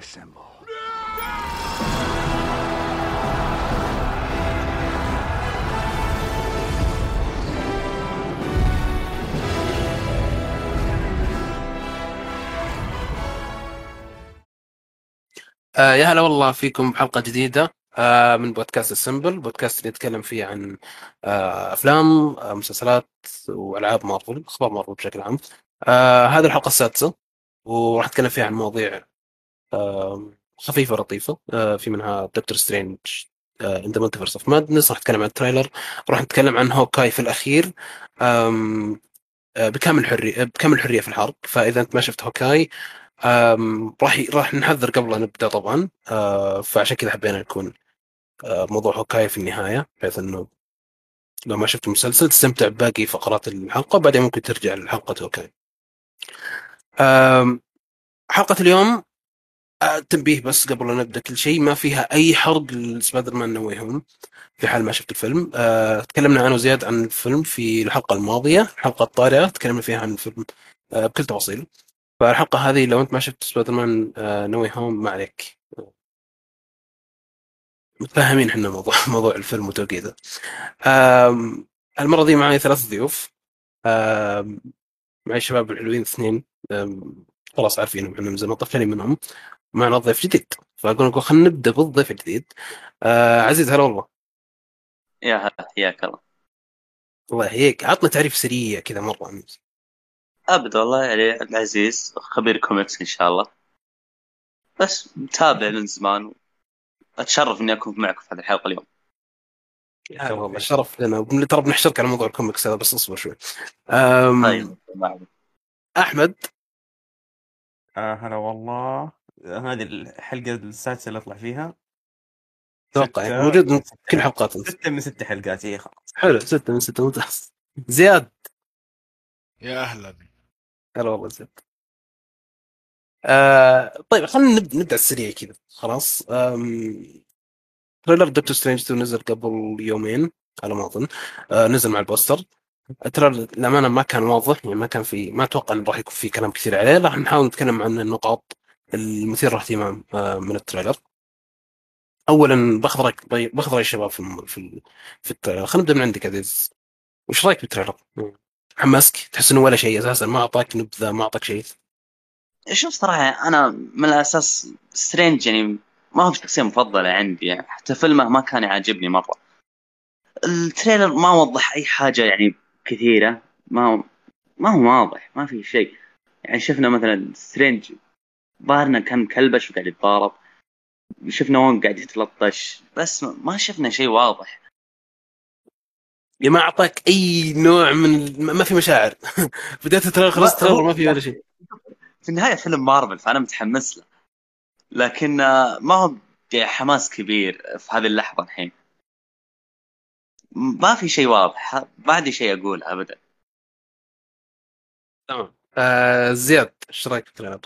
Assemble. آه يا هلا والله فيكم بحلقة جديدة من بودكاست السمبل بودكاست اللي يتكلم فيه عن آه أفلام آه مسلسلات وألعاب مارفل أخبار مارفل بشكل عام. آه هذه الحلقة السادسة وراح نتكلم فيها عن مواضيع آه خفيفة لطيفة آه في منها Doctor Strange in the Multiverse of Madness راح نتكلم عن ال trailer راح نتكلم عن Hawkeye في آه، بكامل حرية بكامل حرية في الحرق فإذا أنت ما شفت هوكاي راح راح نحذر قبل لا نبدأ طبعا آه، فعشان كذا حبينا يكون آه، موضوع Hawkeye في النهاية بحيث إنه لو ما شفت المسلسل تستمتع بباقي فقرات الحلقة بعدين ممكن ترجع لحلقة Hawkeye. حلقة اليوم آه، تنبيه بس قبل لا نبدأ كل شيء ما فيها أي حرق ل Spider-Man No Way Home في حال ما شفت الفيلم. آه، تكلمنا عنه زياد عن الفيلم في الحلقة الماضية. الحلقة الطارئة تكلمنا فيها عن الفيلم آه، بكل تفاصيله فالحلقة هذه لو أنت ما شفت Spider-Man Way Home ما عليك. متفاهمين إحنا موضوع موضوع الفيلم وتوقيته. المرة دي معي ثلاث ضيوف. معي الشباب الحلوين اثنين. خلاص عارفينهم إحنا من زمان طفشانين منهم. معنا ضيف جديد. فأقول لكم خلينا نبدأ بالضيف الجديد. آه عزيز هلا والله. يا هلا حياك الله. الله يحييك. عطنا تعريف سريع كذا مرة. نفسك. أبد والله يعني عبد العزيز خبير كوميكس إن شاء الله. بس متابع من زمان. اتشرف اني اكون معكم في هذه الحلقة اليوم. هلا والله شرف لنا. ترى بنحشرك على موضوع الكوميكس هذا بس اصبر شوي. آم، طيب. أحمد. آه هلا والله. هذه الحلقة السادسة اللي أطلع فيها. أتوقع ستة يعني موجود من. كل حلقات ستة من ست حلقات اي خلاص. حلو ستة من ستة. ممتاز. زياد. يا أهلا. هلا والله زين آه طيب خلينا نبدا نبدأ السريع كذا خلاص. trailer Doctor Strange 2 نزل قبل يومين على ما أظن. آه نزل مع ال poster. ال trailer للأمانة ما كان واضح يعني ما كان في ما أتوقع إنه راح يكون في كلام كثير عليه. راح نحاول نتكلم عن النقاط المثيرة اهتمام آه من ال trailer. اولا بأخذ رايك بأخذ رأي الشباب في في في ال trailer. خلينا نبدأ من عندك عزيز. وش رأيك بالتريلر؟ حماسك؟ تحس إنه ولا شيء أساسا ما أعطاك نبذة ما أعطاك شيء؟ شوف صراحة أنا من الأساس سترينج يعني ما هو شخصية مفضلة عندي يعني حتى فيلمه ما كان يعجبني مرة. التريلر ما وضح أي حاجة يعني كثيرة ما ما هو واضح ما في شيء. يعني شفنا مثلا سترينج ظاهرنا كان مكلبش وقاعد يتضارب شفنا وونغ قاعد يتلطش بس ما- شفنا شيء واضح. يا ما أعطاك أي نوع من ما في مشاعر. بديت التريلر خلصت ما في ولا شيء. في النهاية فيلم مارفل فأنا متحمس له. لكن آه، ما هو يعني حماس كبير في هذه اللحظة الحين. ما في شيء واضح ما عندي شيء أقول ابدا. تمام. آه زياد إيش رأيك في التريلر؟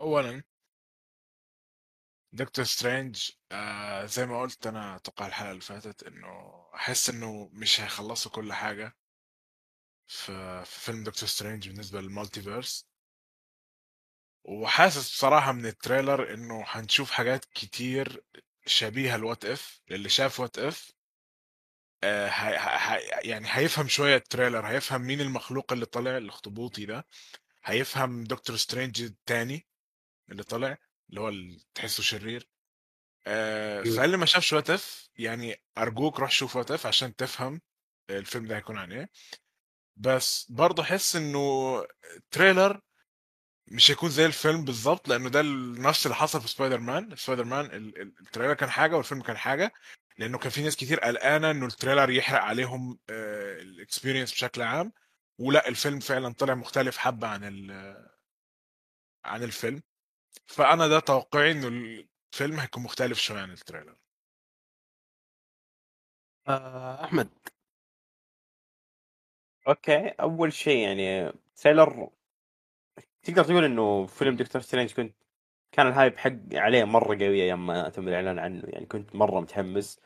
اولا دكتور سترينج آه زي ما قلت أنا أتوقع الحلقة اللي فاتت إنه أحس إنه مش هيخلصوا كل حاجة. في, في فيلم دكتور سترينج بالنسبة لل multiverse. وحاسس بصراحة من التريلر إنه هنشوف حاجات كتير شبيهة ل What If للي شاف What If آه هي هي يعني هيفهم شوية التريلر هيفهم مين المخلوق اللي طلع الاخطبوطي ده. هيفهم دكتور سترينج التاني اللي طلع اللي هو اللي تحسه شرير. آه مم. فاللي ما شافش What If يعني أرجوك روح شوف What If عشان تفهم الفيلم ده هيكون عن إيه. بس برضه أحس إنه تريلر مش هيكون زي الفيلم بالظبط لأنه ده نفس اللي حصل في سبايدر مان سبايدر مان ال- ال- التريلر كان حاجة والفيلم كان حاجة لأنه كان في ناس كتير قلقانة إنه التريلر يحرق عليهم ال experience بشكل عام ولا الفيلم فعلا طلع مختلف حبة عن عن الفيلم. فأنا ده توقعي إنه الفيلم هيكون مختلف شوية عن التريلر آه أحمد. okay أول شيء يعني تريلر تقدر تقول إنه فيلم دكتور سترينج كنت كان ال hype حق عليه مرة قوي أيام ما تم الإعلان عنه يعني كنت مرة متحمس.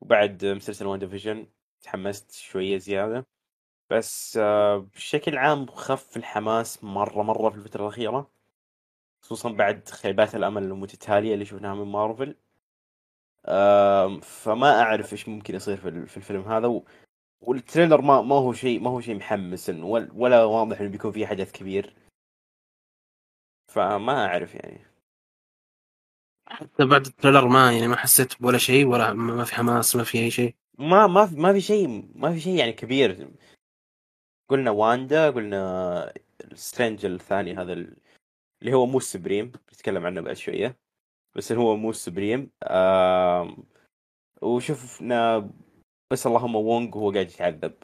وبعد مسلسل وان ديفيجن تحمست شوية زيادة. بس آه، بشكل عام خف الحماس مرة مرة في الفترة الأخيرة. خصوصا بعد خيبات الأمل المتتالية اللي شفناها من مارفل. فما أعرف إيش ممكن يصير في ال- في الفيلم هذا. والتريلر ما ما هو شيء ما هو شيء محمس ولا, واضح إنه بيكون فيه حدث كبير. فما أعرف يعني. حتى بعد التريلر ما يعني ما حسيت ولا شيء ولا ما في حماس ما في أي شيء. ما ما في ما في شيء ما في شيء يعني كبير. قلنا واندا قلنا سترينج الثاني هذا ال- اللي هو مو supreme. بنتكلم عنه بعد شوية. بس هو مو supreme. آم، وشفنا بس اللهم وونغ وهو قاعد يتعذب.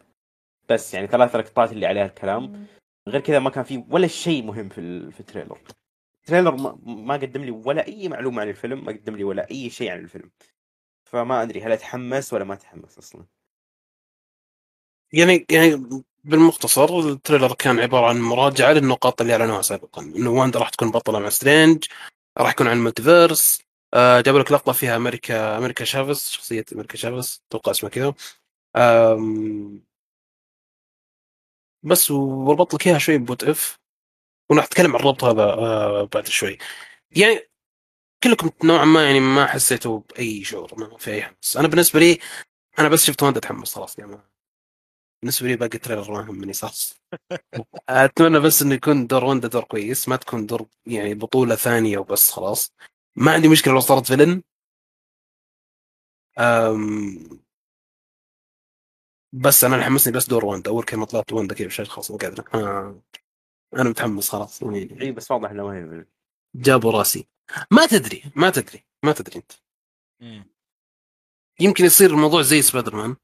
بس يعني ثلاث لقطات اللي عليها الكلام. غير كذا ما كان في ولا شيء مهم في ال- في التريلر. التريلر ما, ما قدم لي ولا أي معلومة عن الفيلم ما قدم لي ولا أي شيء عن الفيلم. فما أدري هل أتحمس ولا ما أتحمس أصلا. يعني يعني بالمختصر التريلر كان عبارة عن مراجعة للنقاط اللي أعلنوها سابقا. إنه واندا راح تكون بطلة مع سترينج راح يكون عن ال multiverse جابوا لك لقطة فيها أمريكا أمريكا شافيز شخصية أمريكا شافيز أتوقع اسمها كذا بس وربط لك إياها شوي ب What If وراح اتكلم عن الربط هذا آه بعد شوي. يعني كلكم نوعا ما يعني ما حسيتوا بأي شعور ما في أي حماس. أنا بالنسبة لي أنا بس شفت واندا اتحمس خلاص يعني بالنسبة لي باقي التريلر ما يهمني صح أتمنى بس إنه يكون دور واندا دور كويس ما تكون دور يعني بطولة ثانية وبس خلاص. ما عندي مشكلة لو صارت villain. أم بس أنا اللي حمسني بس دور واندا. أول كلمة طلعت واندا كذا بشكل قادر. أنا- أنا متحمس خلاص. يعني إي بس واضح إنه ما هي جابوا راسي. ما تدري ما تدري ما تدري أنت. مم. يمكن يصير الموضوع زي سبايدر مان.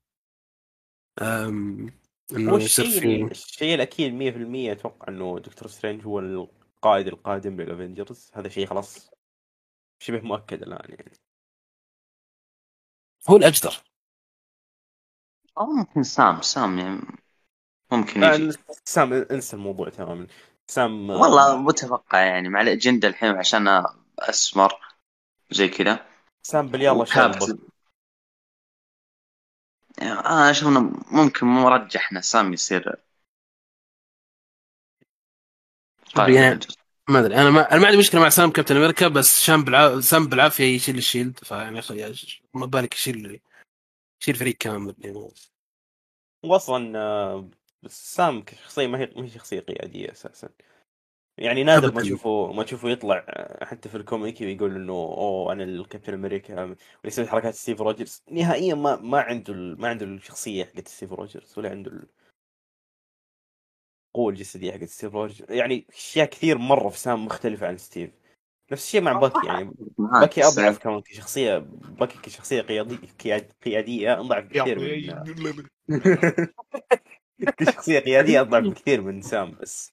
أم... إنه يصير الشيء في الشيء الأكيد 100% أتوقع إنه دكتور سترينج هو القائد القادم للأفنجرز هذا شيء خلاص. شبه مؤكد الآن يعني. هو الأجدر. أو ممكن سام سام يعني ممكن لا، يجي. سام انسى الموضوع تماما. سام والله متوقع يعني مع الأجندة الحين عشان أسمر زي كذا. سام باليلا شاب أنا أشوف انه ممكن مرجح انه سام يصير قائد يعني. ما أدري. أنا ما أنا ما عندي مشكلة مع سام كابتن أمريكا بس شام بالع... سام بالعافية يشيل الشيلد فيعني أخي ما بالك يشيل يشيل فريق كامل. يعني واصلا آه، سام كشخصية ما هي ما هي شخصية قيادية أساسا. يعني نادر ما. تشوفه ما تشوفه يطلع آه، حتى في ال comic ويقول إنه أوه أنا الكابتن أمريكا ويسوي حركات ستيف روجرز. نهائيا ما ما عنده ما عنده الشخصية حقت ستيف روجرز ولا عنده القوه الجسديه حقت ستيف روجرز. يعني أشياء كثير مرة في سام مختلفة عن ستيف. نفس الشيء مع باكي يعني باكي أضعف كمان كشخصية باكي كشخصية قيادية قياد- قيادية أضعف بكثير من كشخصية قيادية أضعف بكثير من سام بس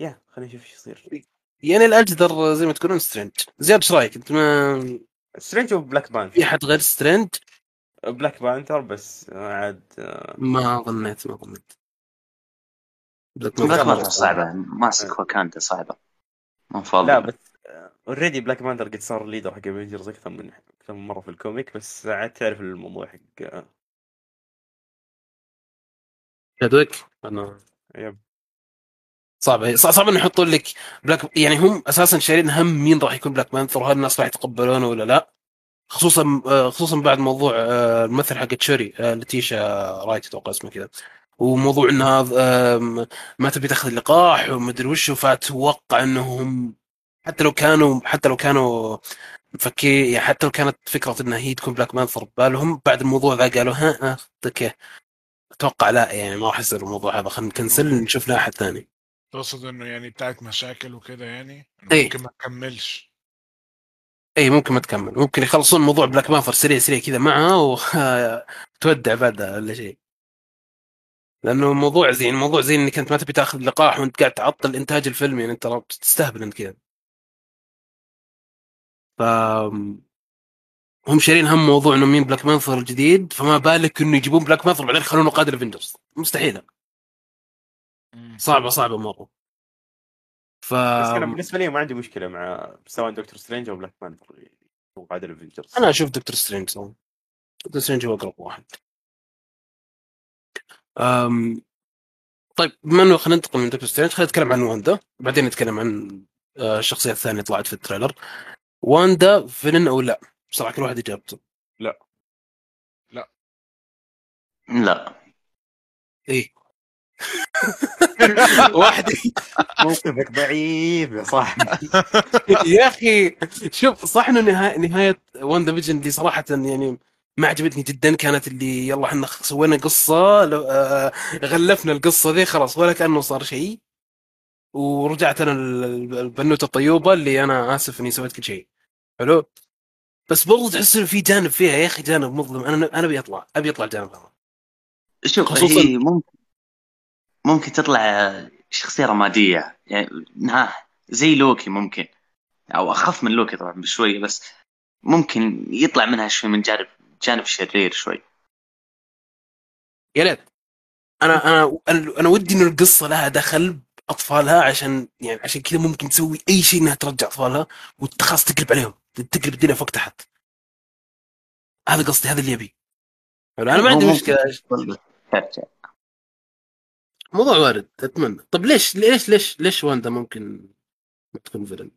يا خلينا نشوف إيش يصير. يعني الأجدر زي ما تقولون سترينج. زياد إيش رأيك؟ أنت ما سترينج وبلاك بانثر؟ في أحد غير سترينج؟ بلاك بانثر بس عاد آه، ما ظنيت ما ظنيت. بلاك. بانثر صعبة. ماسك واكاندا صعبة. ما فاضي. لا بس اوريدي بلاك بانثر قد صار الليدر حق افنجرز أكثر من أكثر من مرة في الكوميك بس عاد تعرف الموضوع حق آه، شادويك؟ أنا يب. صعب. صعب صعب إنه يحطون لك بلاك يعني هم أساسا شايلين هم مين راح يكون بلاك بانثر وهل الناس راح يتقبلونه ولا لا. خصوصا آه، خصوصا بعد موضوع آه، الممثل حق تشيري آه، لتيشا رايت أتوقع اسمه كذا. وموضوع انها ما تبي تاخذ اللقاح ومدري وش فأتوقع إنهم حتى لو كانوا حتى لو كانوا مفكرين يعني حتى لو كانت فكرة انها هي تكون Black Panther ببالهم بعد الموضوع ذا قالوا ها ها okay. أتوقع لا يعني ما راح يصير الموضوع هذا. خلينا ن cancel نشوف له أحد ثاني. تقصد إنه يعني بتاعت مشاكل وكده يعني؟ إيه. ممكن ما تكملش. اي ممكن ما تكمل. ممكن يخلصون موضوع Black Panther سريع سريع كذا معها وتودع بعدها ولا شيء. لأنه الموضوع زي الموضوع زي إنك أنت ما تبي تأخذ لقاح وأنت قاعد تعطل إنتاج الفيلم يعني أنت ترى تستهبل أنت كذا ف هم شايلين هم موضوع انه مين Black Panther الجديد فما بالك إنه يجيبون Black Panther بعدين يخلونه قائد ال Avengers مستحيلة. صعبة صعبة مرة. ف بس أنا بالنسبة لي ما عندي مشكلة مع سواء Doctor Strange أو Black Panther هو قائد ال Avengers أنا أشوف دكتور سترينج صراحة. Doctor Strange هو أقرب واحد. أم... طيب بما إنه خلينا ننتقل من Doctor Strange خلينا نتكلم عن واندا. بعدين نتكلم عن آه، الشخصيه الثانية اللي طلعت في ال trailer. واندا villain أو لا؟ بصراحة كل واحد اجابته لا. إيه. واحد. موقفك ضعيف يا صاحبي. يا أخي شوف صح إنه نهاية نهاية واندا فيجن اللي صراحة يعني ما عجبتني جدا كانت اللي يلا إحنا سوينا قصة آه، غلفنا القصة ذي خلاص ولا كأنه صار شيء. ورجعت أنا ال- البنوته الطيوبة اللي أنا آسف إني سويت كل شيء. حلو؟ بس برضو تحس إنه في جانب فيها يا أخي جانب مظلم. أنا أنا أبي أطلع أبي أطلع الجانب هذا. شوف خصوصاً- هي ممكن ممكن تطلع شخصية رمادية. يعني ها زي لوكي ممكن. أو أخف من لوكي طبعا بشوية بس ممكن يطلع منها شوي من جانب جانب شرير شوي. يا ليت. أنا أنا أنا ودي انه القصة لها دخل بأطفالها عشان يعني عشان كذا ممكن تسوي أي شيء إنها ترجع أطفالها وخلاص تقلب عليهم تقلب الدنيا فوق تحت. هذا قصدي هذا اللي أبي. حلو، أنا ما عندي مشكلة. ترجع. موضوع وارد أتمنى. طب ليش ليش ليش ليش واندا ممكن تكون villain؟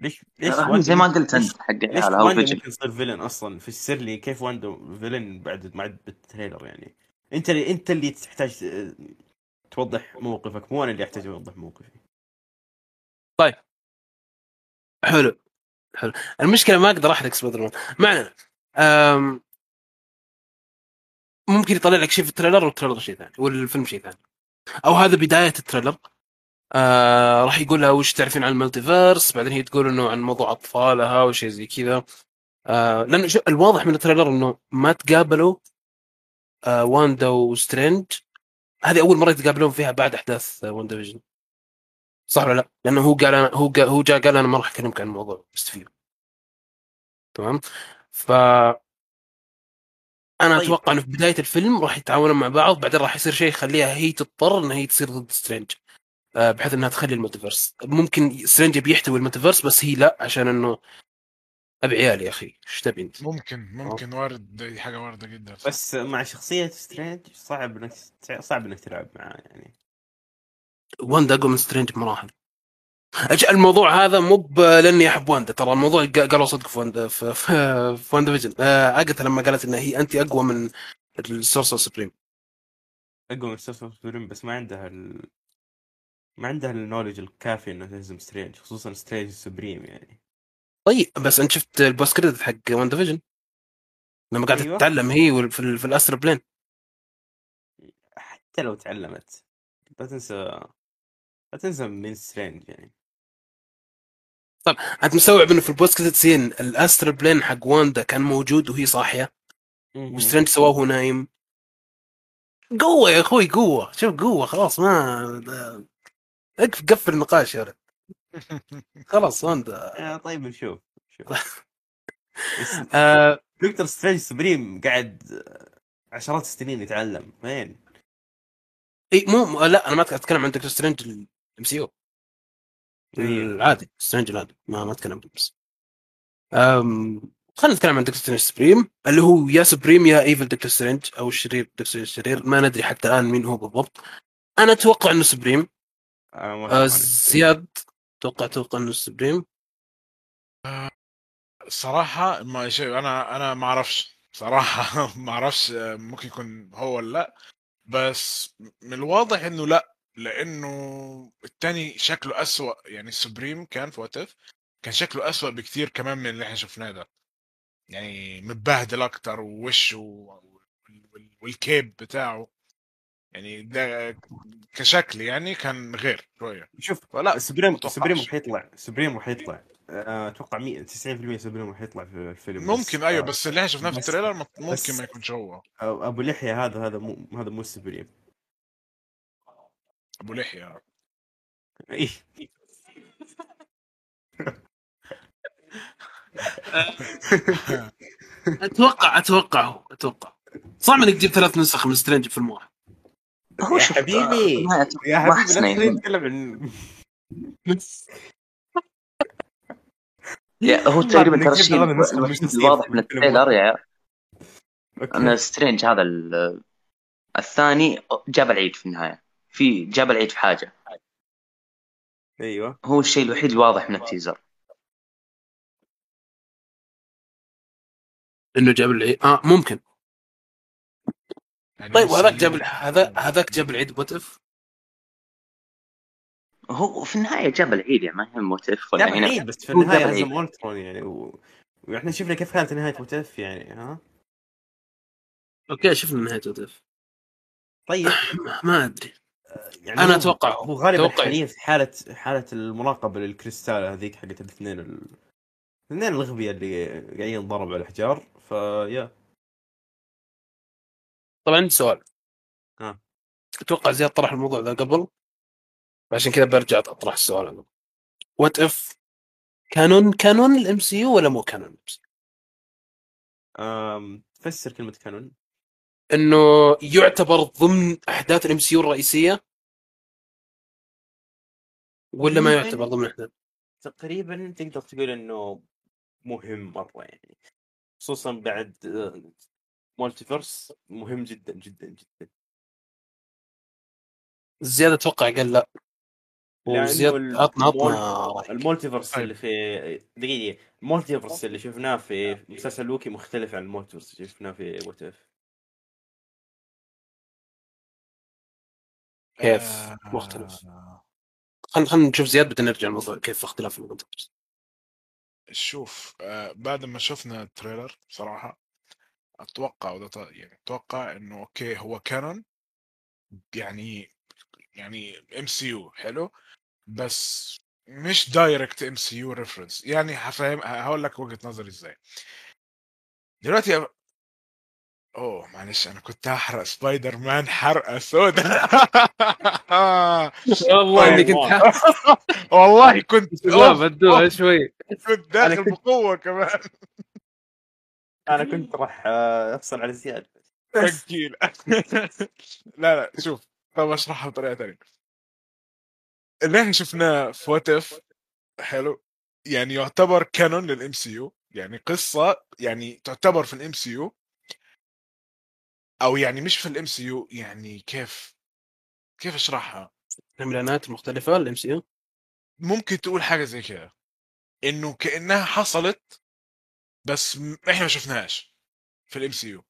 ليش ليش آه، زي ما قلت أنت حق ليش WandaVision ممكن تصير villain أصلا؟ فسر لي كيف واندا villain بعد بعد بال trailer يعني؟ أنت اللي أنت اللي تحتاج ت- توضح موقفك مو أنا اللي أحتاج أوضح موقفي. حلو. حلو. المشكلة ما أقدر أحرق سبايدر مان. ما علينا أم... ممكن يطلع لك شيء في ال trailer وال trailer شيء ثاني والفيلم شيء ثاني. أو هذا بداية ال trailer. آه راح يقول لها وش تعرفين عن ال multiverse بعدين هي تقول إنه عن موضوع أطفالها وشيء زي كذا آه لأنه الواضح من ال trailer إنه ما تقابلوا آه واندا و Strange هذه أول مرة يتقابلون فيها بعد أحداث آه WandaVision صح ولا لا؟ لأنه هو قال أنا هو قال هو جاء قال أنا ما راح أكلمك عن الموضوع مستفيد تمام؟ ف أنا طيب. أتوقع إنه في بداية الفيلم راح يتعاونون مع بعض بعدين راح يصير شيء يخليها هي تضطر إنها هي تصير ضد Strange بحيث إنها تخلي ال multiverse ممكن Strange بيحتوي ال multiverse بس هي لا عشان إنه أبي عيال يا أخي. إيش تبي أنت؟ ممكن ممكن وارد دي حاجة واردة جدا. بس مع شخصية Strange صعب إنك صعب إنك تلعب معاه يعني. واندا أقوى من Strange بمراحل. أج- الموضوع هذا مو ب- لأني أحب واندا. ترى الموضوع قا- قالوا صدق في واندا في, في, في WandaVision. آه، Agatha لما قالت إنها هي انت أقوى من ال Sorcerer Supreme أقوى من Stephen بس ما عندها ال... ما عندها ال knowledge الكافي إنه تهزم Strange خصوصا Strange Supreme يعني. طيب بس أنت شفت ال post-credit حق WandaVision لما قاعدة أيوة. تتعلم هي في, في ال astral plane. حتى لو تعلمت. لا تنسى لا تنسى من Strange يعني. أنت مستوعب إنه في ال post-credit scene ال astral plane حق واندا كان موجود وهي صاحية؟ و Strange سواه وهو نايم؟ قوة يا أخوي قوة. شوف قوة خلاص ما قفل النقاش يا ولد خلاص واندا آه طيب نشوف نشوف. آه. Doctor Strange Supreme قاعد عشرات السنين يتعلم. وين؟ إي مو لا أنا ما أتكلم عن Doctor Strange ال MCU. إيه. العادي Strange العادي. ما ما أتكلم عن بس. خلينا نتكلم عن Doctor Strange Supreme اللي هو يا Supreme يا evil Doctor Strange أو الشرير Doctor Strange الشرير ما ندري حتى الآن مين هو بالضبط. أنا أتوقع إنه Supreme آه إنه زياد توقع توقع إنه Supreme الصراحه ما شيء أنا أنا ما أعرفش. صراحة ما أعرفش آه، ممكن يكون هو ولا لأ. بس من الواضح إنه لأ لأنه التاني شكله أسوأ. يعني ال Supreme كان في What If كان شكله أسوأ بكتير كمان من اللي إحنا شفناه ده. يعني متبهدل أكتر ووشه وال- وال- وال cape بتاعه. يعني ده كشكل يعني كان غير شوية. شوف فلا Supreme. Supreme راح يطلع Supreme راح يطلع آه، أتوقع 100 90% Supreme راح يطلع في الفيلم. ممكن بس أيوه آه، بس اللي إحنا شفناه في ال trailer ممكن ما يكونش هو. آه، أبو لحية هذا هذا مو هذا مو Supreme أبو لحية. إيه. أتوقع أتوقع هو أتوقع. صعب إنك تجيب ثلاث نسخ من Strange في فيلم واحد هو يا حبيبي. آه، يا ما حبيبي لا نتكلم عن يا هو تقريبا ترى الشيء الشخصية الواضح من ال trailer. يا أن سترينج هذا ال- الثاني جاب العيد في النهاية. في جاب العيد في حاجة. أيوه. هو الشيء الوحيد الواضح من ال teaser. إنه جاب العيد. آه ممكن. يعني طيب وهذاك جاب هذا هذاك جاب العيد if هو في النهاية جاب العيد يعني ما هي What If ولا هنا العيد بس في النهاية هزم. اولترون يعني و... وإحنا شفنا كيف كانت نهاية What If يعني ها؟ أوكي شفنا نهاية If طيب. ما أدري. يعني أنا هو- أتوقع هو غالبا. حاليا في حاله حالة المراقبة للكريستال هذيك حقت الاثنين ال... الاثنين الغبية اللي قاعدين ينضربوا على الأحجار فيا. طبعا عندي سؤال. ها. أتوقع زياد طرح الموضوع ذا قبل؟ عشان كذا برجع أطرح السؤال هذا What If canon canon ال MCU ولا مو canon أم... تفسر كلمة canon إنه يعتبر ضمن أحداث ال MCU الرئيسية؟ ولا ما. يعتبر ضمن أحداث؟ تقريبا تقدر تقول إنه مهم مرة يعني. خصوصا بعد multiverse مهم جدا جدا جدا. زياد أتوقع قال لا. لأنه وزياد ال- عطنا عطنا. ال multiverse طيب. اللي في دقيقة ال multiverse اللي شفناه في مسلسل لوكي مختلف عن ال multiverse اللي شفناه في What If كيف؟ آه، مختلف خلينا خلينا نشوف زياد بعدين نرجع الموضوع كيف اختلاف المنطقة شوف آه بعد ما شفنا ال trailer بصراحة أتوقع وده يعني أتوقع إنه أوكي هو canon يعني يعني MCU حلو بس مش direct MCU reference يعني هفهم هقول لك وجهة نظري إزاي. دلوقتي أ- أوه معلش أنا كنت هحرق سبايدر مان حرقة سودا والله طيب، اني كنت والله. كنت لا بدوها شوي. كنت داخل بقوة كمان. أنا كنت راح آه، أفصل على زياد. تسجيل لا لا شوف طب أشرحها بطريقة ثانية اللي إحنا شفناه في What If حلو يعني يعتبر canon لل MCU يعني قصة يعني تعتبر في ال MCU أو يعني مش في ال MCU يعني كيف كيف أشرحها؟ الاعلانات المختلفة ال MCU ممكن تقول حاجة زي كده إنه كأنها حصلت بس إحنا ما شفناهاش في ال MCU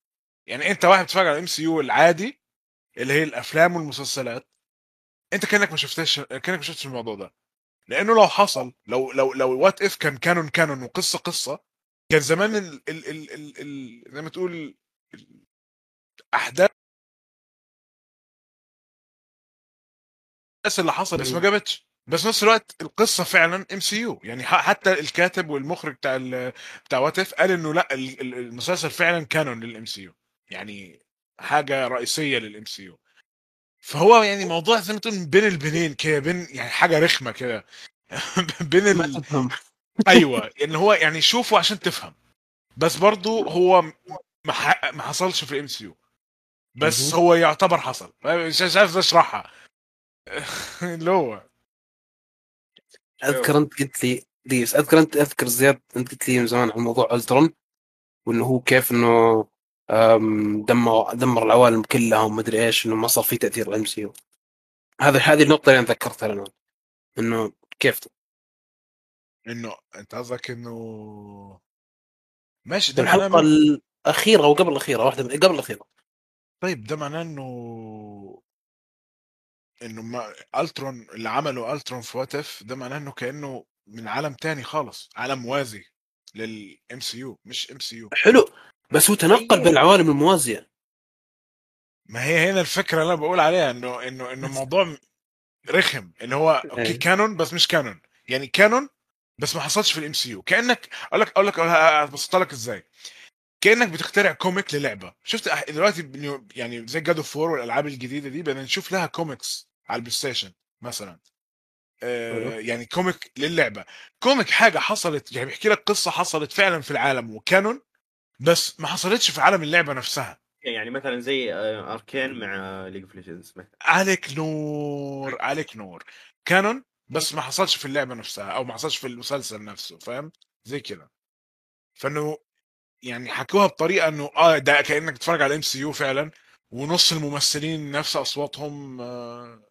يعني أنت واحد بتتفرج على ال MCU العادي اللي هي الأفلام والمسلسلات أنت كأنك ما شفتش كأنك ما شفتش الموضوع ده. لأنه لو حصل لو لو لو What If كان canon canon وقصة قصة كان زمان ال ال ال ال ال زي ما تقول الأحداث اللي حصلت بس ما جابتش. بس نفس الوقت القصة فعلا MCU يعني حتى الكاتب والمخرج بتاع بتاع What If قال إنه لأ ال- ال- المسلسل فعلا canon لل MCU يعني حاجة رئيسية لل MCU فهو يعني موضوع زي ما تقول بين البنين كده بين يعني حاجة رخمة كده. بين ال... أيوه إن هو يعني شوفه عشان تفهم. بس برضو هو ما, ح... ما حصلش في ال MCU بس. هو يعتبر حصل. مش عارف أشرحها. اللي هو أذكر أنت قلت لي ديس أذكر أنت أذكر زياد أنت قلت لي من زمان عن موضوع ألترون وإنه هو كيف إنه دمر دمر العوالم كلها ومدري إيش إنه ما صار في تأثير ال MCU. هذا هذه النقطة اللي أنا ذكرتها أنا إنه كيف؟ إنه أنت قصدك إنه ماشي ده معناه الحلقة الأخيرة أو قبل الأخيرة واحدة من قبل الأخيرة. طيب ده معناه إنه إنه ما ألترون اللي عمله ألترون في What If ده معناه إنه كأنه من عالم تاني خالص عالم موازي لل MCU مش MCU حلو بس هو تنقل بين العوالم الموازية. ما هي هنا الفكرة اللي أنا بقول عليها إنه إنه إنه الموضوع رخم اللي هو أوكي أي. canon بس مش canon. يعني canon بس ما حصلش في ال MCU كأنك أقول لك أقول لك ابسط لك إزاي. كأنك بتخترع comic للعبة. شفت دلوقتي بنيو- يعني زي God of War والألعاب الجديدة دي بدنا نشوف لها كوميكس على البلاي ستيشن مثلا. آه. يعني comic للعبة. comic حاجة حصلت يعني بيحكي لك قصة حصلت فعلا في العالم و canon بس ما حصلتش في عالم اللعبة نفسها. يعني مثلا زي آه، Arcane مع League of Legends مثلا. عليك نور عليك نور. canon بس ما حصلش في اللعبة نفسها أو ما حصلش في المسلسل نفسه فاهم؟ زي كده. فإنه يعني حكوها بطريقة إنه آه ده كأنك بتتفرج على MCU فعلا ونص الممثلين نفس أصواتهم آه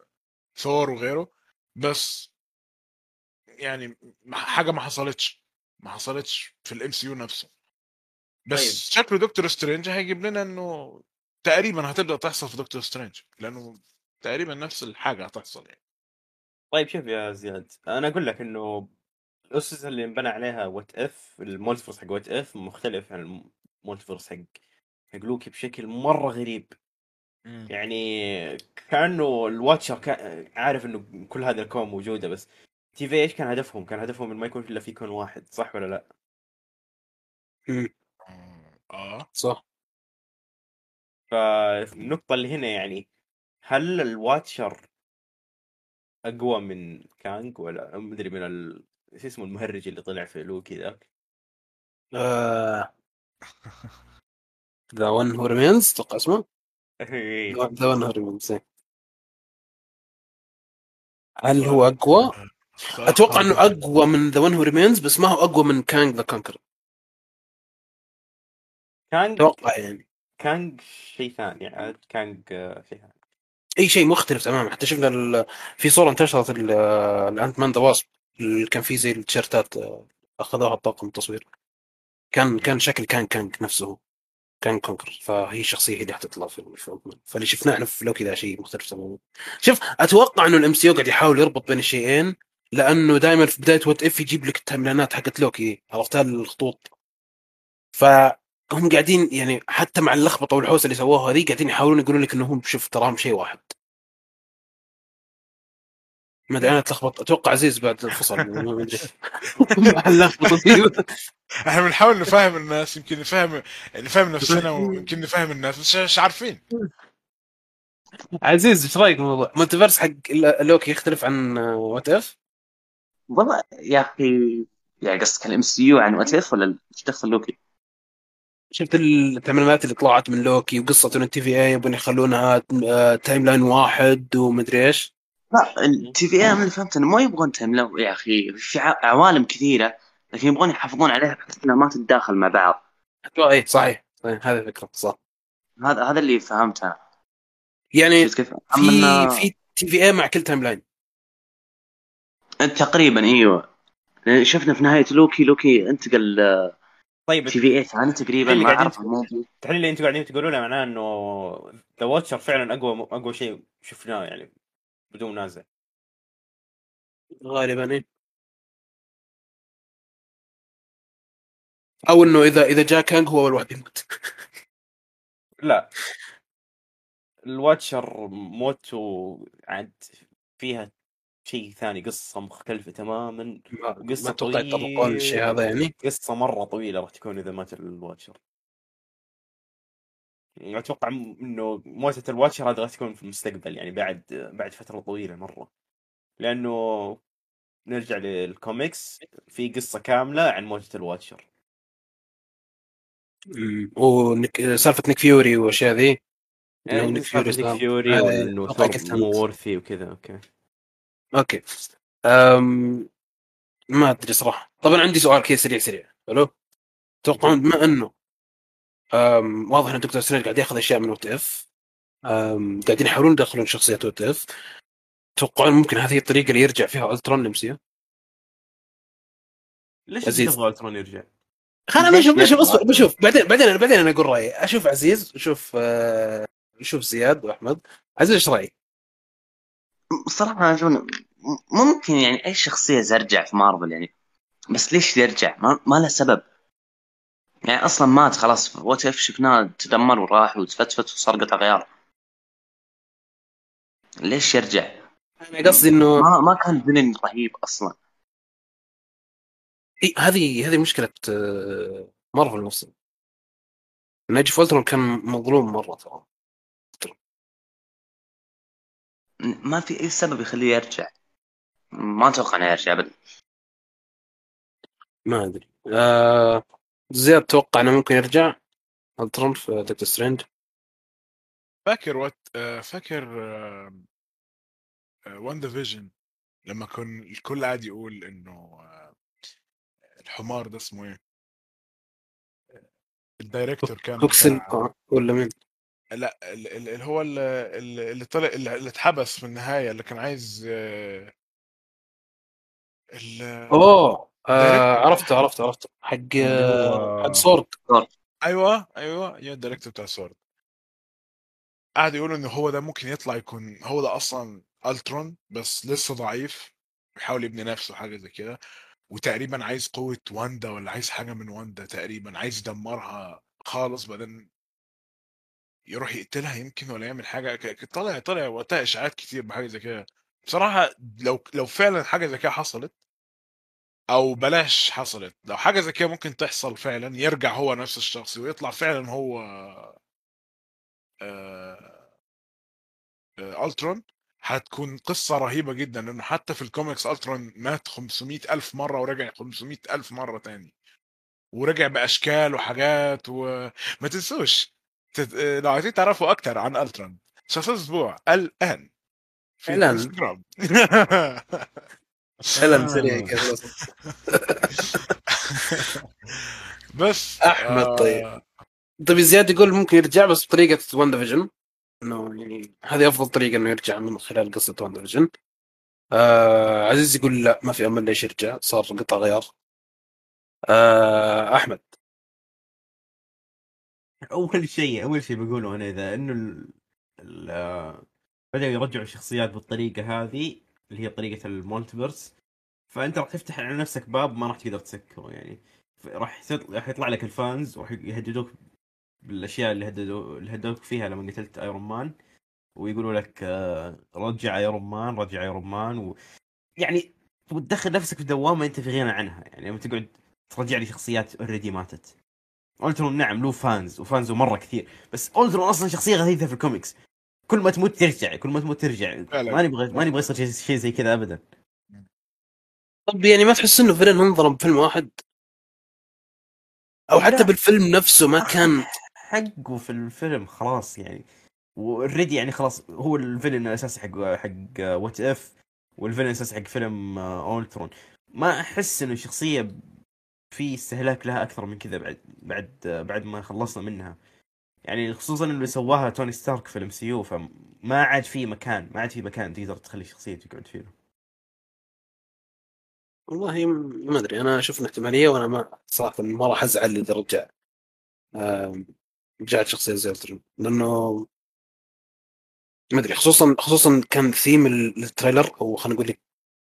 ثور وغيره بس يعني حاجة ما حصلتش ما حصلتش في ال MCU نفسه. بس طيب. شكله دكتور سترينج هيجيب لنا إنه تقريبا هتبدأ تحصل في دكتور سترينج لأنه تقريبا نفس الحاجة هتحصل يعني. طيب شوف يا زياد أنا أقول لك إنه الأسس اللي انبنى عليها What If ال multiverse حق What If مختلف عن ال multiverse حق حق لوكي بشكل مرة غريب. يعني كأنه ال Watcher كان عارف إنه كل هذا الكون موجودة بس TVA إيش كان هدفهم؟ كان هدفهم إنه ما يكون إلا في كون واحد صح ولا لا؟ آه صح فالنقطة اللي هنا يعني هل ال Watcher أقوى من كانج ولا مدري من ال... إيش اسمه المهرج اللي طلع في لوكي ذاك؟ He Who Remains أتوقع اسمه إيه. هل هو أقوى؟ أتوقع إنه أقوى من The One Who Remains بس ما هو أقوى من كانج the Conqueror كانج أتوقع يعني. كانج شيء ثاني عاد كانج شيء ثاني. أي شيء مختلف تماما. حتى شفنا ال- في صورة انتشرت ال- ال Ant-Man the Wasp اللي كان فيه زي التيشيرتات آه، أخذوها الطاقم التصوير كان كان شكل كان كانج نفسه. كانج Conqueror فهي الشخصيه هي اللي حتطلع في Ant-Man. فاللي شفناه إحنا في لوكي ذا شيء مختلف تماما. شوف أتوقع إنه ال MCU قاعد يحاول يربط بين الشيئين لأنه دائما في بداية What If يجيب لك التايملاينات حقت لوكي عرفتها الخطوط. فهم قاعدين يعني حتى مع اللخبطة والحوسة اللي سووها هذه قاعدين يحاولون يقولون لك انهم شوف تراهم شيء واحد. ما أدري أنا أتلخبط أتوقع عزيز بعد الفصل ما أدري إحنا بنحاول نفهم الناس يمكن نفهم نفهم نفسنا ويمكن نفهم الناس بس مش عارفين عزيز إيش رأيك بالموضوع؟ multiverse حق لوكي يختلف عن What If؟ والله يا أخي يعني قصدك ال MCU عن What If ولا إيش دخل لوكي؟ شفت التايملاينات اللي طلعت من لوكي وقصة إن ال TVA يبون يخلونها آه، timeline واحد ومدري إيش لا ال TVA من اللي فهمت إنه ما يبغون تملو يا أخي. في ع- عوالم كثيرة لكن يبغون يحافظون عليها بحيث إنها ما تتداخل مع بعض. أي صحيح. صحيح. هذه الفكرة صح. هذا هذا اللي فهمته. أنا يعني شفت كيف؟ في إنه- في TVA مع كل timeline تقريبا إيوه. شفنا في نهاية لوكي لوكي انتقل طيب TVA ثاني تقريبا اللي ما قاعدين اعرف الموضوع التحليل اللي أنتم قاعدين تقولونه معناه إنه the Watcher فعلا أقوى أقوى شيء شفناه يعني. بدون منازع. غالبا إيه. أو إنه إذا إذا جاء كانج هو أول واحد يموت. لا. الواتشر موته عاد فيها شيء ثاني قصة مختلفة تماما ما قصة ما أتوقع يطبقون الشيء هذا يعني. قصة مرة طويلة راح تكون إذا مات ال Watcher. أتوقع م- إنه موتة ال Watcher هذا راح تكون في المستقبل يعني بعد بعد فترة طويلة مرة. لأنه نرجع للكوميكس في قصة كاملة عن موتة ال Watcher. ونك... سالفة نيك فيوري والأشياء ذي؟ يعني نيك سالفة فيوري نيك فيوري آه، كنت مو. وورثي وكذا أوكي. أوكي. أم... ما أدري صراحة. طبعا عندي سؤال كذا سريع سريع. حلو؟ تتوقعون بما إنه. واضح إن دكتور سترينج قاعد ياخذ أشياء من What If. قاعدين يحاولون يدخلون شخصيات What If تتوقعون ممكن هذه الطريقة اللي يرجع فيها ألترون لل MCU ليش عزيز. تبغى ألترون يرجع؟ خلينا ليش بشوف بشوف؟ أصبر بشوف بعدين بعدين بعدين أنا أقول رأيي أشوف عزيز أشوف آه، أشوف زياد وأحمد عزيز إيش رأيك؟ الصراحه أنا أشوف ممكن يعني أي شخصية ترجع في مارفل يعني بس ليش يرجع؟ ما, ما له سبب يعني أصلا مات خلاص What If شفناه تدمر وراح وتفتفت وصار قطع غيار ليش يرجع؟ أنا قصدي إنه ما ما كان villain رهيب أصلا. إيه، هذه هذه مشكلة آه، مارفل نفسها أصلا ألترون كان مظلوم مرة ترى. ما في أي سبب يخليه يرجع. ما أتوقع إنه يرجع ابدا. ما أدري. آه زياد توقع إنه ممكن يرجع الترون في دكتور سترينج فاكر What آه، فاكر WandaVision لما كان الكل قاعد يقول إنه آه، الحمار ده اسمه إيه؟ ال director كان آه، ولا مين؟ لا ال- ال- اللي هو ال- ال- اللي طلع اللي اتحبس في النهاية اللي كان عايز آه، ال- أوه آه عرفته عرفته عرفته. حق آه، حق سورد. أيوه أيوه يا ال director بتاع سورد. قعد يقولوا ان هو ده ممكن يطلع يكون هو ده أصلا ألترون بس لسه ضعيف. بيحاول يبني نفسه حاجة زي كده. وتقريبا عايز قوة واندا ولا عايز حاجة من واندا تقريبا. عايز يدمرها خالص بعدين يروح يقتلها يمكن ولا يعمل حاجة. طلع طلع وقتها إشاعات كتير بحاجة زي كده. بصراحة لو لو فعلا حاجة زي كده حصلت أو بلاش حصلت. لو حاجة زي كده ممكن تحصل فعلا يرجع هو نفس الشخص ويطلع فعلا هو آه، آه، ألترون. هتكون قصة رهيبة جدا لأنه حتى في الكوميكس ألترون مات 500 ألف مرة ورجع 500 ألف مرة تاني. ورجع بأشكال وحاجات وما تنسوش تت... آه، لو عايزين تعرفوا أكتر عن ألترون شخصية الأسبوع الآن في. الانستغرام اعلان سريع كذا. بس أحمد آه، طيب. طيب زياد يقول ممكن يرجع بس بطريقة WandaVision إنه يعني هذه أفضل طريقة إنه يرجع من خلال قصة WandaVision آه عزيز يقول لا ما في أمل ليش يرجع صار قطع غيار. آه أحمد. أول شيء أول شيء بقوله أنا إذا إنه ال... ال... آه، بدأوا يرجعوا الشخصيات بالطريقة هذه اللي هي طريقة multiverse فأنت راح تفتح على نفسك باب ما راح تقدر تسكره يعني. راح راح يطلع لك ال fans وراح يهددوك بالأشياء اللي هددوا اللي هددوك فيها. لما قتلت Iron Man ويقولوا لك آه، رجع Iron Man رجع Iron Man و... يعني وتدخل نفسك في دوامة أنت في غنى عنها. يعني لما تقعد ترجع لي شخصيات already ماتت. Ultron نعم له fans و fans ه مرة كثير. بس Ultron أصلا شخصية غثيثة في الكوميكس كل ما تموت ترجع كل ما تموت ترجع. ما نبغى ما نبغى يصير شيء- زي كذا ابدا. طب يعني ما تحس إنه villain انظلم بفيلم واحد؟ أو حتى. بالفيلم نفسه ما كان. حقه في الفيلم خلاص يعني. و already يعني خلاص هو ال villain الأساسي حق حق What If وال villain الأساسي حق فيلم Ultron ما أحس إنه شخصية في استهلاك لها أكثر من كذا بعد بعد بعد ما خلصنا منها. يعني خصوصا اللي سواها توني ستارك في ال MC فما عاد في مكان ما عاد في مكان تقدر تخلي شخصية تقعد فيه. والله ما أدري أنا أشوف احتمالية وأنا ما صراحة ما راح أزعل إذا رجع. رجعت شخصية زي Ultron لأنه ما أدري خصوصا خصوصا كان ثيم ال- ال trailer أو خلينا نقول لك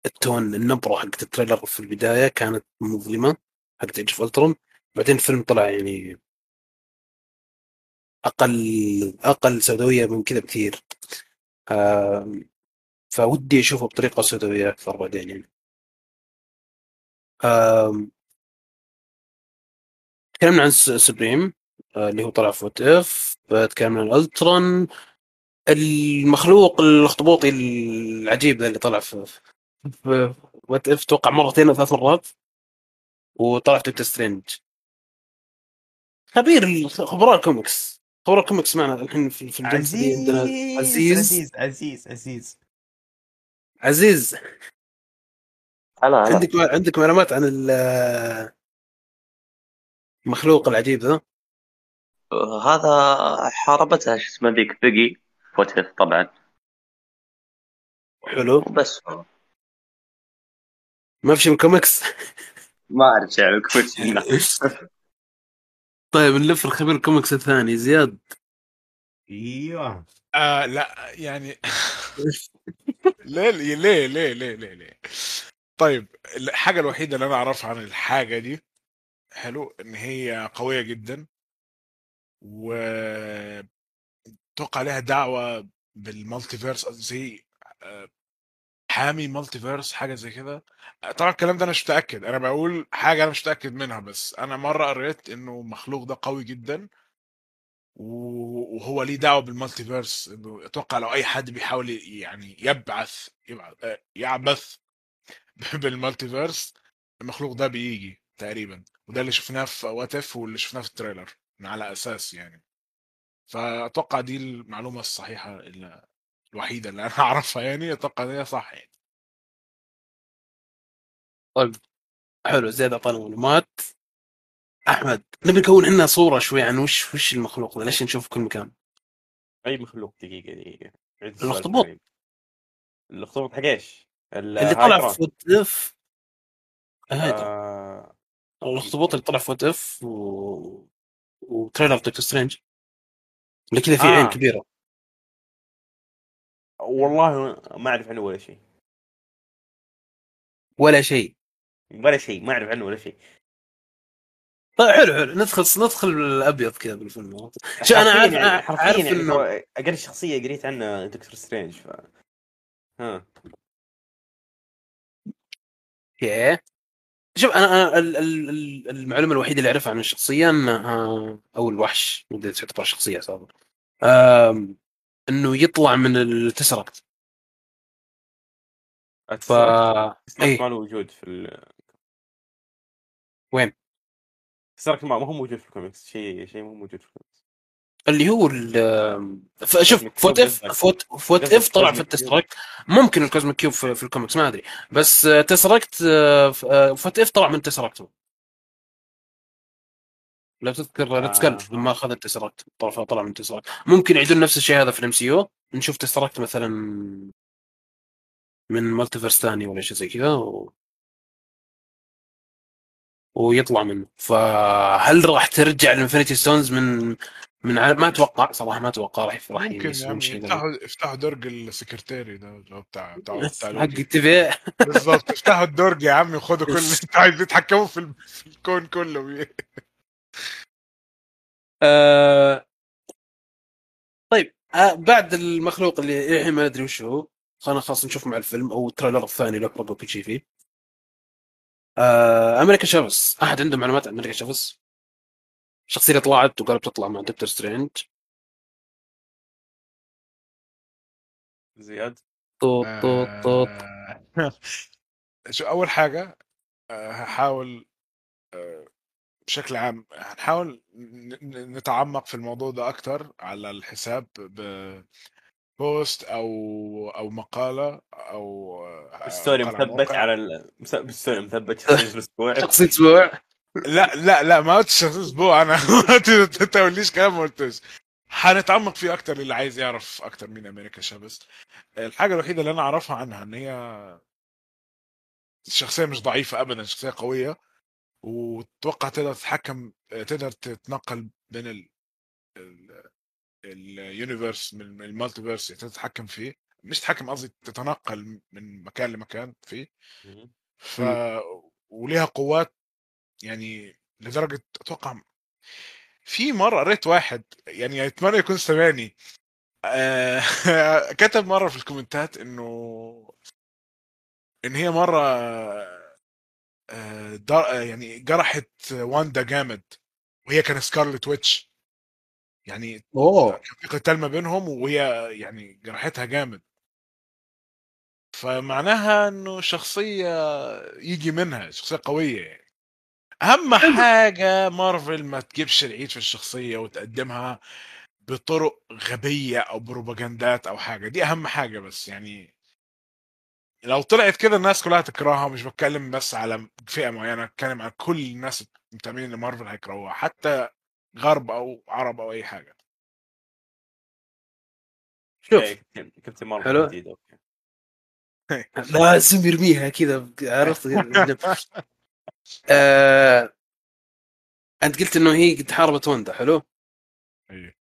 ال tone النبرة حقت ال trailer في البداية كانت مظلمة حقت Age of Ultron بعدين الفيلم طلع يعني أقل أقل سوداوية من كذا بكثير. فودي أشوفه بطريقة سوداوية أكثر بعدين يعني. تكلمنا عن Supreme آه، اللي هو طلع في What If تكلمنا عن Ultron المخلوق الاخطبوطي العجيب ذا اللي طلع في What If توقع مرتين أو ثلاث مرات. وطلع في Strange خبير خبراء الكوميكس خبراء الكوميكس معنا الحين في في الجلسه دي عندنا؟ عزيز. عزيز. عزيز عزيز عزيز. هلا هلا. عندك عندك معلومات عن ال- المخلوق العجيب ذا؟ هذا حاربتها شو اسمه ذيك بيجي فوتف طبعا. حلو. وبس ما في شيء من الكوميكس ما ارجع لكم طيب نلف الخبير الكوميكس الثاني. زياد. إيوه. آه لا يعني ليه ليه ليه ليه ليه ليه طيب الحاجة الوحيدة اللي أنا أعرفها عن الحاجة دي حلو إن هي قوية جدا و توقع لها دعوة بال multiverse زي حامي multiverse حاجة زي كده. طبعا الكلام ده أنا مش متأكد. أنا بقول حاجة أنا مش متأكد منها بس أنا مرة قريت إنه المخلوق ده قوي جدا وهو ليه دعوة بال multiverse إنه أتوقع لو أي حد بيحاول يعني يبعث يبعث آه، يعبث بال multiverse المخلوق ده بيجي تقريبا. وده اللي شفناه في What If واللي شفناه في ال trailer على أساس يعني. فأتوقع دي المعلومة الصحيحة اللي الوحيدة اللي أنا أعرفها يعني أتوقع ان هي صح يعني. طيب حلو زياد اعطانا معلومات. أحمد نبي نكون عندنا صورة شوي عن وش وش المخلوق ذا ليش نشوف في كل مكان؟ أي مخلوق؟ دقيقة دقيقة. ثاني. الاخطبوط. حق إيش؟ اللي طلع في What If هذا آه... الاخطبوط اللي طلع في وات اف و... و trailer Doctor Strange اللي كذا في آه. عين كبيرة. والله ما أعرف عنه ولا شيء. ولا شيء. ولا شيء ما أعرف عنه ولا شيء. طيب حلو حلو. ندخل ندخل الابيض كذا بالفيلم. شو أنا عارف حرفياً يعني عارف يعني إنه هو أقل شخصية قريت عنها دكتور سترينج ف ها. أوكي. شوف أنا أنا ال- ال- ال- المعلومة الوحيدة اللي أعرفها عن الشخصية إنها أو الوحش مو تعتبر شخصية آم، إنه يطلع من التسركت ف اي ما له وجود في ال... وين؟ Tesseract ما هو موجود في الكوميكس شيء شيء مو موجود في الكوميكس اللي هو شوف ف What If. ف What ف What If طلع في. ال Tesseract ممكن ال Cosmic Cube في, في الكوميكس ما أدري بس آه، Tesseract آه، آه، ف What If طلع من Tesseract لو تذكر آه. تذكر لما أخذ ال Tesseract طلع طلع من ال Tesseract ممكن يعيدون نفس الشيء هذا في ال MCU نشوف Tesseract مثلا من multiverse ثاني ولا شيء زي كذا و... ويطلع منه فهل راح ترجع ال Infinity Stones من من ما أتوقع صراحة ما أتوقع راح راح ممكن يسوون يعني. يفتحوا يفتحوا درج السكرتيري ده اللي هو بتاع بتاع حق. ال TVA بالظبط افتحوا الدرج يا عم خدوا كل اللي أنتوا عايزين يتحكموا في ال- في الكون كله. آه... طيب آه بعد المخلوق اللي الحين ما ندري وش هو. خلينا خلاص نشوف مع الفيلم أو ال trailer الثاني اللي اقرب كل شيء فيه آه... America Chavez أحد عنده معلومات عن America Chavez الشخصيه اللي طلعت وقالت تطلع مع Doctor Strange. زياد؟ طوط طوط طوط. آه، شو أول حاجة آه، هحاول آه، بشكل عام هنحاول نتعمق في الموضوع ده أكتر على الحساب post أو أو مقالة أو آه، story مثبت. على story مثبت شخصية الأسبوع شخصيه أسبوع. لا لا لا ما قلتش أسبوع. أنا ما تقوليش كلام ما قلتوش. هنتعمق فيه أكتر اللي عايز يعرف أكتر مين America Chavez. الحاجة الوحيدة اللي أنا أعرفها عنها إن هي شخصية مش ضعيفة ابدا شخصية قوية. وتتوقع تقدر تتحكم تقدر تتنقل بين ال ال- ال universe من ال multiverse يعني تتحكم فيه. مش تتحكم قصدي تتنقل من مكان لمكان فيه. ف وليها قوات يعني لدرجة أتوقع في مرة قريت واحد يعني أتمنى يكون سامعني. آه، كتب مرة في الكومنتات إنه إن هي مرة يعني جرحت واندا جامد وهي كان Scarlet Witch يعني أوه. كان في قتال ما بينهم وهي يعني جرحتها جامد. فمعناها إنه شخصية يجي منها شخصية قوية يعني. أهم حاجة مارفل ما تجيبش العيد في الشخصية وتقدمها بطرق غبية أو بروباجندات أو حاجة دي أهم حاجة بس يعني لو طلعت كده الناس كلها تكرهها مش بتكلم بس على فئة معينة بتكلم عن كل الناس المتابعين لمارفل هيكرهوها حتى غرب أو عرب أو أي حاجة شوف كابتن مارفل حلو. جديد أوكي لازم يرميها كذا عرفت آه... أنت قلت إنه هي قد حاربت وندا حلو أيه.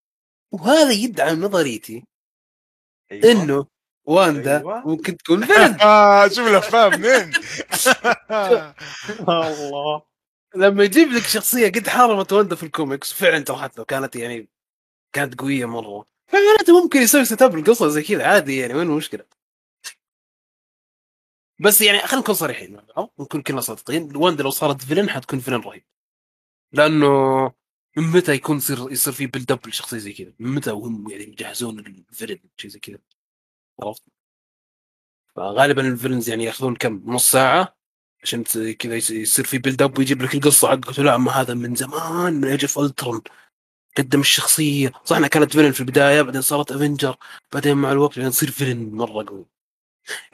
وهذا يدعم نظريتي أيوة. إنه واندا أيوة. ممكن تكون villain آه شوف الافلام منين؟ الله. لما يجيب لك شخصية قد حاربت وندا في الكوميكس فعلا جرحتها وكانت يعني كانت قوية مرة. فمعناته ممكن يسوي set up القصة زي كذا عادي يعني وين المشكلة؟ بس يعني خلينا نكون صريحين مع بعض نكون كلنا صادقين. واندا لو صارت villain حتكون villain رهيب. لأنه من متى يكون يصير يصير في build up لشخصية زي كذا؟ من متى وهم يعني يجهزون ال villain شيء زي كذا؟ عرفت؟ فغالبا ال villains يعني يأخذون كم؟ نص ساعة عشان كذا يص- يصير في build up ويجيب لك القصة. حقته لا أما هذا من زمان من Age of Ultron قدم الشخصية. صح إنها كانت villain في البداية بعدين صارت Avenger بعدين مع الوقت بعدين تصير villain مرة قوي.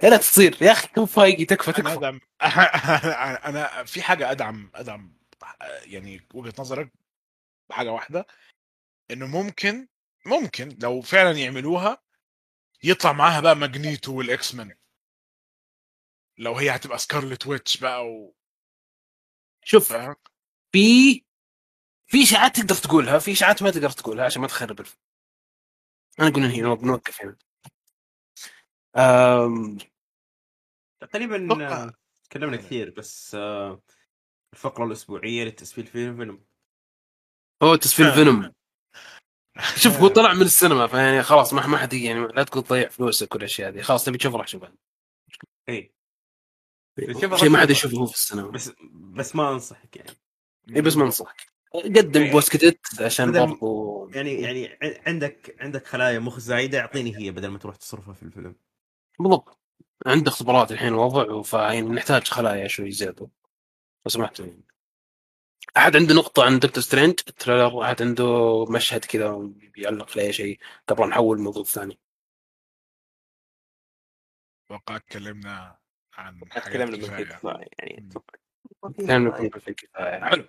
يا لا تصير. يا أخي كم فايقي تكفى تكفى. أدعم. أنا في حاجة أدعم أدعم يعني وجهة نظرك بحاجة واحدة إنه ممكن ممكن لو فعلا يعملوها يطلع معاها بقى Magneto وال X-Men لو هي هتبقى Scarlet Witch بقى و... شوف في في اشاعات تقدر تقولها في اشاعات ما تقدر تقولها عشان ما تخرب الفيلم أنا أقول هنا نوقف هنا. أم... تقريبا آه، تكلمنا كثير بس آه، الفقرة الأسبوعية لتسفيل Venom. فيلم هو تسفيل Venom شوف هو طلع من السينما فيعني خلاص ما حد يعني لا تقول تضيع فلوسك والاشياء هذه. خلاص تبي تشوف راح تشوفها إي. شيء ما حد يشوفه في السينما. بس بس ما أنصحك يعني. إي بس ما أنصحك. قدم إيه. بوس كدت عشان برضو يعني يعني عندك عندك خلايا مخ زايدة أعطيني هي بدل ما تروح تصرفها في الفيلم. بالضبط. عنده اختبارات الحين الوضع فيعني نحتاج خلايا شوي زيادة. لو سمحت. يعني. أحد عنده نقطة عن Doctor Strange؟ ال trailer أحد عنده مشهد كذا بيعلق عليه شيء؟ قبل نحول الموضوع الثاني. أتوقع تكلمنا عن تكلمنا من كفاية. كذا يعني في الكفاية. حلو.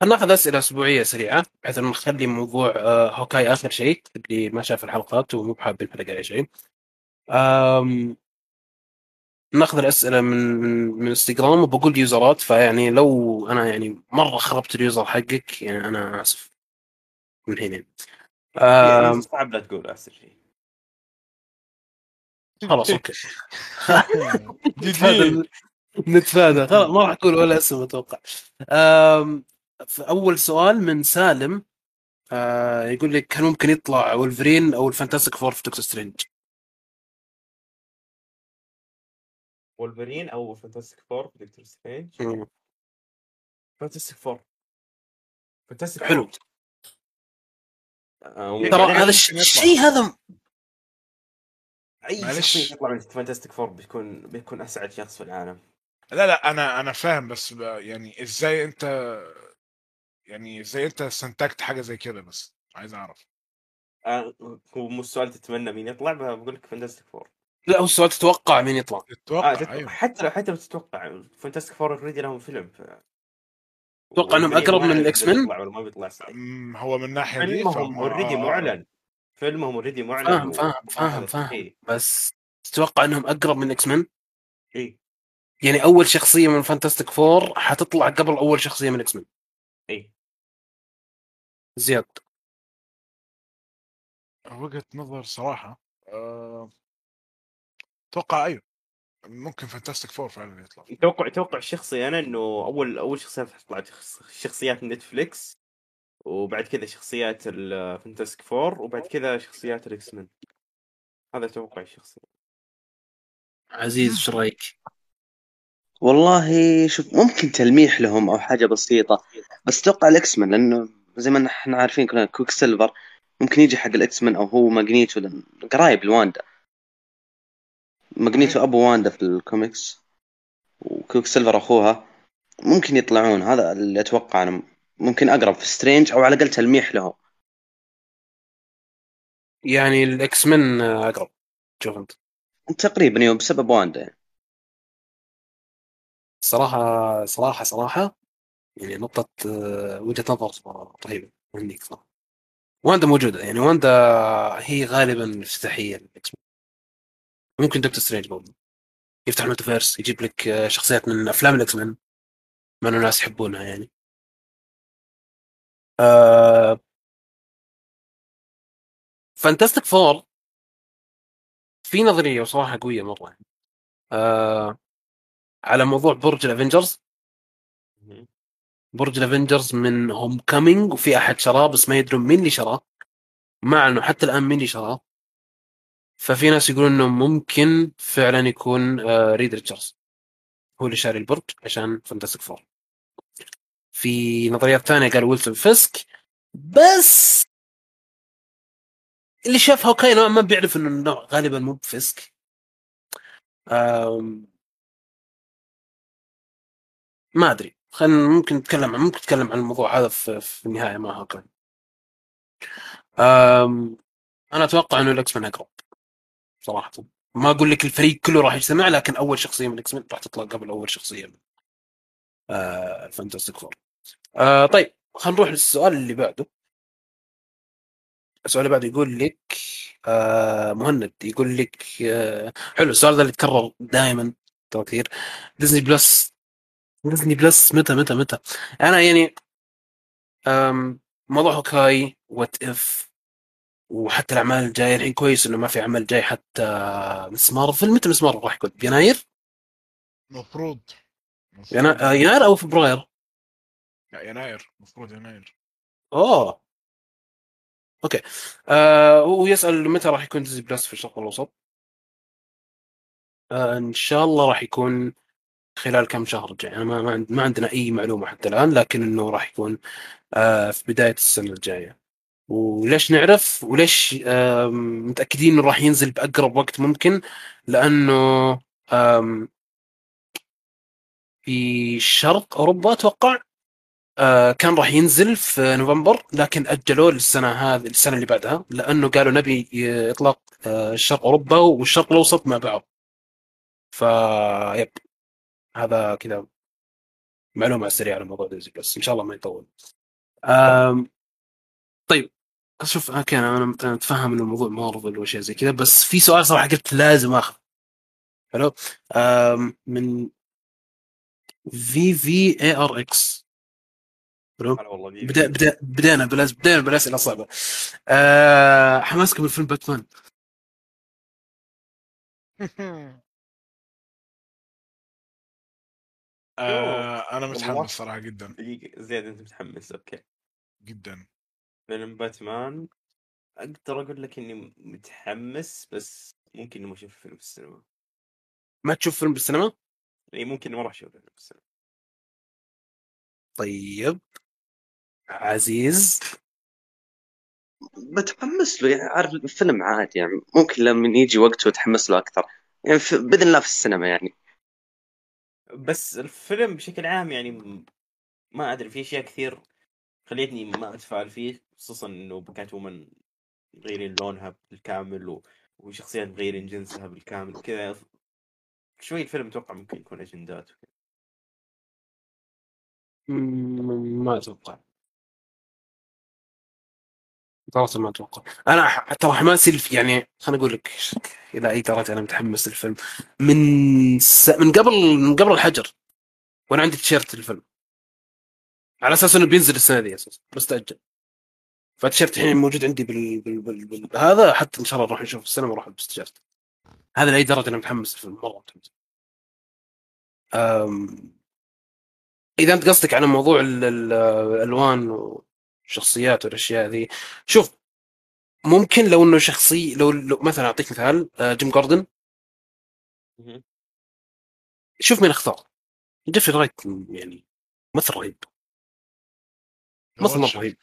خلينا ناخذ أسئلة أسبوعية سريعة بحيث إنه نخلي موضوع آه، Hawkeye آخر شيء اللي ما شاف الحلقات ومو بحاب ينحرق عليه شيء. ناخذ الأسئلة من من من انستغرام وبقول يوزرات فيعني لو أنا يعني مرة خربت ال user حقك يعني أنا آسف. من هنا. يعني صعب لا تقول احسن شيء خلاص okay. نتفادى خلاص ما راح أقول ولا اسم أتوقع. اول سؤال من سالم. آه يقول لك هل ممكن يطلع ولفرين أو ال Fantastic Four في Doctor Strange؟ وولفرين أو Fantastic Four Doctor Strange. Fantastic Four Fantastic حلو. آه، ترى هذا يطلع. الشيء هذا أي. شخصيه تطلع من Fantastic Four بيكون بيكون أسعد شخص في العالم لا لا أنا أنا فاهم بس يعني إزاي انت يعني إزاي أنت استنتجت حاجة زي كده بس عايز أعرف آه، هو مو السؤال تتمنى مين يطلع بقول لك Fantastic Four لا هو السؤال تتوقع مين يطلع؟ أتوقع آه تتوقع. أيوه. حتى لو حتى لو تتوقع. Fantastic Four already لهم فيلم ف... تتوقع إنهم أقرب من ال X-Men؟ بيطلع ولا ما بيطلع هو من الناحية دي فيلمهم already آه، معلن. فيلمهم already معلن فاهم فاهم فاهم هذا فاهم. إيه. بس تتوقع إنهم أقرب من ال X-Men؟ اي يعني أول شخصية من Fantastic Four حتطلع قبل أول شخصية من ال X-Men اي زياد. وجهة نظر صراحة آه، أتوقع أيوه. ممكن Fantastic Four فعلا يطلع توقع توقع شخصي أنا إنه أول أول شخصيات حتطلع شخص- شخصيات Netflix وبعد كذا شخصيات ال Fantastic Four وبعد كذا شخصيات ال X-Men هذا توقعي الشخصي. عزيز إيش رأيك؟ والله شوف ممكن تلميح لهم أو حاجة بسيطة بس أتوقع الاكس مان لأنه زي ما إحنا عارفين كلنا كويك سيلفر ممكن يجي حق الاكس مان أو هو ماجنيتو قرايب لواندا. ماجنيتو أبو واندا في الكوميكس وكويك سيلفر أخوها ممكن يطلعون هذا اللي أتوقع أنا ممكن أقرب في سترينج أو على الأقل تلميح لهم. يعني الاكس مان أقرب شوف أنت. تقريبا يوم بسبب واندا. يعني. صراحة صراحة صراحة يعني نقطة آه، وجهة نظر رهيبة منك صراحة. واندا موجودة يعني واندا هي غالبا الافتتاحيه للاكس مان ممكن دكتور سترينج برضه. يفتح ال multiverse يجيب لك آه، شخصيات من أفلام الإكس مان. ما الناس يحبونها يعني. آه فانتاستيك فور في نظرية وصراحه قوية مرة آه على موضوع برج الافنجرز برج الافنجرز من Homecoming وفي أحد شراه بس ما يدرون مين اللي شراه. مع إنه حتى الآن مين اللي شراه. ففي ناس يقولون إنه ممكن فعلا يكون آه ريد ريتشاردز هو اللي شاري البرج عشان فانتاستيك فور في نظريات ثانية قال ويلسون فيسك بس اللي شاف هوكاي نوعا ما بيعرف إنه النوع غالبا مو بفيسك. ما أدري. خلينا ممكن نتكلم عن ممكن نتكلم عن الموضوع هذا في, في النهاية مع هوكاي. أنا أتوقع إنه الاكس مان اقرب صراحة. ما أقول لك الفريق كله راح يجتمع لكن أول شخصية من الاكس مان راح تطلع قبل أول شخصية من آه الفانتاستيك فور آه طيب خلينا نروح للسؤال اللي بعده. السؤال اللي بعده يقول لك آه مهند يقول لك آه حلو السؤال ذا اللي يتكرر دائما ترى كثير. ديزني بلس ديزني بلس متى متى متى؟ أنا يعني موضوع هوكاي What If وحتى الأعمال الجاية الحين كويس إنه ما في عمل جاي حتى مس مارفل متى مس مارفل راح يكون؟ بيناير المفروض آه، يناير أو فبراير؟ لا يناير. المفروض يناير. أوه. okay. آه ويسال متى راح يكون ديزني بلس في الشرق الأوسط؟ آه إن شاء الله راح يكون خلال كم شهر الجاي أنا ما ما عندنا أي معلومة حتى الآن لكن إنه راح يكون آه في بداية السنة الجاية. وليش نعرف وليش آه متأكدين إنه راح ينزل بأقرب وقت ممكن لأنه في شرق أوروبا أتوقع آه كان راح ينزل في نوفمبر لكن أجلوه للسنة هذه السنة اللي بعدها لأنه قالوا نبي ي- إطلاق آه شرق أوروبا والشرق الأوسط مع بعض ف yep هذا كذا معلومة على السريع على موضوع ديزني بس إن شاء الله ما يطول. طيب. أشوف okay أنا أنا أتفهم إنه الموضوع مارفل واشياء زي كذا بس في سؤال صراحة قلت لازم آخذ. حلو؟ من في في اي ار إكس حلو؟ هلا والله baby. بدا بدا بدينا بلاس بدينا بالأسئلة الصعبة. آه حماسكم لفيلم باتمان. آه أنا. متحمس صراحة جدا. دقيقة زياد أنت متحمس. okay. جدا. فيلم باتمان. أقدر أقول لك إني متحمس بس ممكن ما أشوف فيلم في السينما. ما تشوف فيلم بالسينما إي ممكن ما راح أشوف فيلم في السينما. طيب. عزيز. بتحمس له يعني عارف الفيلم عادي يعني ممكن لما يجي وقته اتحمس له أكثر. يعني في بإذن الله في السينما يعني. بس الفيلم بشكل عام يعني ما أدري في أشياء كثير خليتني ما اتفاعل فيه. خصوصا إنه كانت وومن مغيرين لونها بالكامل و... وشخصيات مغيرين جنسها بالكامل وكذا. شوي الفيلم أتوقع ممكن يكون أجندات وكذا. ما أتوقع. صراحة ما أتوقع. أنا ترى حماسي يعني خليني أقول لك إلى أي درجة أنا متحمس للفيلم. من س... من قبل من قبل الحجر. وأنا عندي تيشيرت الفيلم على أساس إنه بينزل السنة دي أساسا. بس تأجل. فالتيشيرت الحين موجود عندي بال... بال... بال... بال... هذا حتى إن شاء الله نروح نشوف السينما وأروح ألبس هذا لأي درجة أنا متحمس للفيلم مرة متحمس أم... إذا أنت قصدك على موضوع ال... ال... الألوان والشخصيات والأشياء ذي شوف ممكن لو إنه شخصي لو, لو مثلا أعطيك مثال آه، جيم جوردن. شوف مين اختار جيفري رايت يعني ممثل رهيب. ممثل مرة رهيب.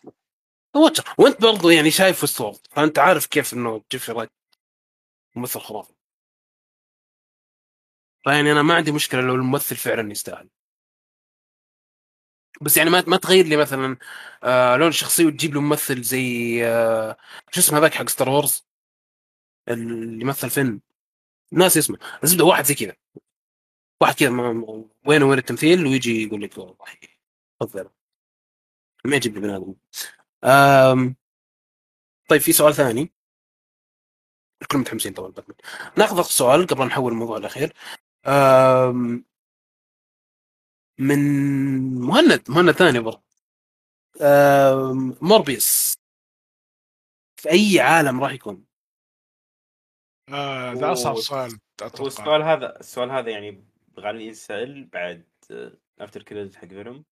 Watcher وانت برضو يعني شايف وورد فأنت عارف كيف إنه جيفري رايت ممثل خرافي. فيعني أنا ما عندي مشكلة لو الممثل فعلا يستاهل. بس يعني ما ما تغير لي مثلا آه لون الشخصيه وتجيب له ممثل زي آه شو اسمه هذاك حق ستار وورز؟ اللي يمثل فين ناس اسمه. بس واحد زي كذا. واحد كذا وين وين التمثيل؟ ويجي يقول لك والله تفضل ما يعجب لي بني آم، طيب في سؤال ثاني. الكل متحمسين طبعا باتمان ناخذ سؤال قبل نحول الموضوع الاخير آم، من مهند مهند ثاني برضه. آم، موربيوس في أي عالم راح يكون؟ آه ذا أصعب. سؤال أتوقع. السؤال هذا السؤال هذا يعني غالبا ينسال بعد after credit حق فيلم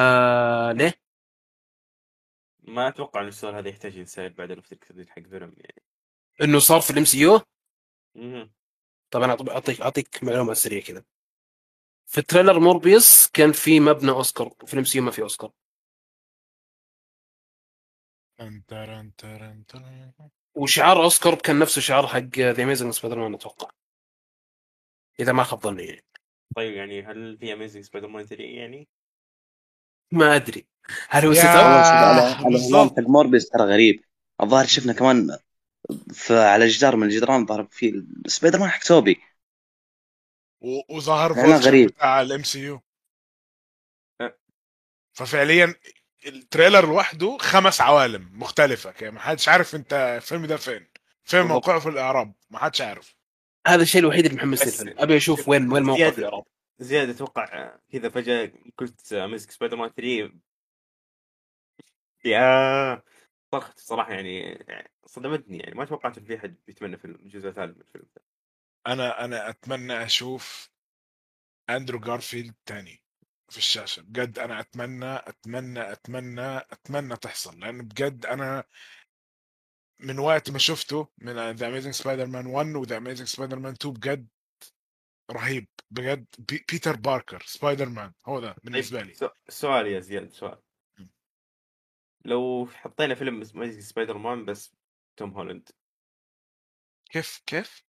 آه ليه؟ ما أتوقع إن السؤال هذا يحتاج ينسال بعد ال after credit حق فيلم يعني إنه صار في ال MCU مهم. طب أنا أعطيك- اعطيك أعطيك معلومة سريعة كذا في trailer موربيوس كان في مبنى أوسكار وفي ال MCU ما في أوسكار. وشعار أوسكار كان نفسه شعار حق The Amazing Spider-Man أتوقع إذا ما خاب ظني يعني طيب يعني هل في Amazing Spider-Man 3 يعني؟ ما أدري. هل هو شوف على حق موربيس ترى غريب. الظاهر شفنا كمان على جدار من الجدران ظهر في سبايدر مان حق توبي. وظهر إعلان فولتشر غريب. بتاع ال MCU. أه. ففعليا ال trailer لوحده خمس عوالم مختلفة. كده ما حدش عارف أنت الفيلم ده فين. فين. موقعه في الإعراب؟ ما حدش عارف. هذا الشيء الوحيد اللي محمسني الفيلم أبي أشوف وين وين موقع زيادة. في الإعراب. زياد أتوقع كذا فجأة قلت Amazing Spider-Man 3 يا صرخت صراحة يعني صدمتني يعني ما توقعت في أحد بيتمنى فيلم الجزء الثالث من الفيلم ده. أنا أنا أتمنى أشوف أندرو جارفيلد تاني في الشاشة. بجد أنا أتمنى أتمنى أتمنى أتمنى تحصل. لأن بجد أنا من وقت ما شفته من The Amazing Spider-Man 1 و The Amazing Spider-Man 2 بجد رهيب بجد. بي بيتر باركر سبايدر مان هو ده بالنسبة لي. سؤال يا زياد سؤال. لو حطينا فيلم اسمه سبايدر مان بس توم هولاند. كيف كيف؟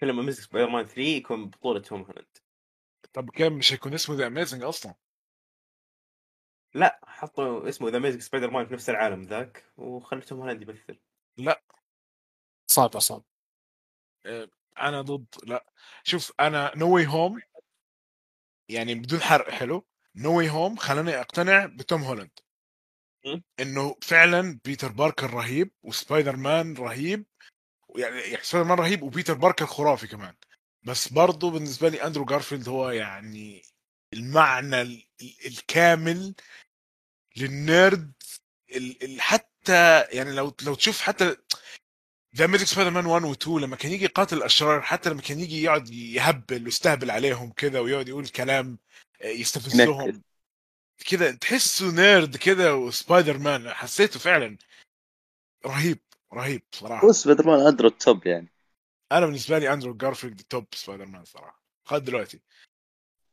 فيلم Amazing Spider-Man 3 يكون بطولة توم هولاند. طب كان مش هيكون اسمه The Amazing أصلا؟ لا حطوا اسمه The Amazing Spider-Man في نفس العالم ذاك وخلوا توم هولاند يمثل. صعب صعب أنا ضد لأ. شوف أنا No Way Home يعني بدون حرق حلو؟ No Way Home خلاني أقتنع بتوم هولاند. إنه فعلا بيتر باركر رهيب وسبايدر مان رهيب يعني يعني سبايدر مان رهيب وبيتر باركر خرافي كمان. بس برضه بالنسبة لي أندرو جارفيلد هو يعني المعنى ال- ال- الكامل لل nerd ال- حتى يعني لو لو تشوف حتى The Amazing Spider-Man 1 و 2 لما كان يجي يقاتل الأشرار حتى لما كان يجي يقعد يهبل ويستهبل عليهم كده ويقعد يقول كلام آه، يستفزهم. كده تحسه nerd كده وسبايدر مان حسيته فعلا رهيب رهيب صراحة. هو سبايدر مان أندرو ال top يعني. أنا بالنسبة لي أندرو جارفيلد top Spider-Man صراحة لغاية دلوقتي.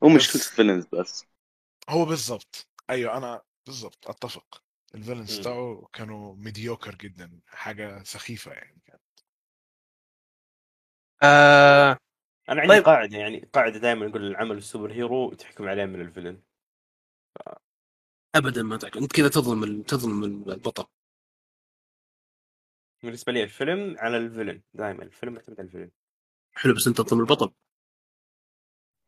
هو مشكلة ال villains بس. هو بالضبط. أيوه أنا بالضبط أتفق. ال villains مم. تاعه كانوا mediocre جدا حاجة سخيفة يعني كانت. آه أنا عندي طيب. قاعدة يعني قاعدة دائما نقول العمل ال superhero تحكم عليه من ال villain ابدا ما تعرف أنت كذا تظلم ال- تظلم البطل. بالنسبة لي الفيلم على ال villain دائما الفيلم يعتمد على ال villain حلو بس أنت تظلم البطل.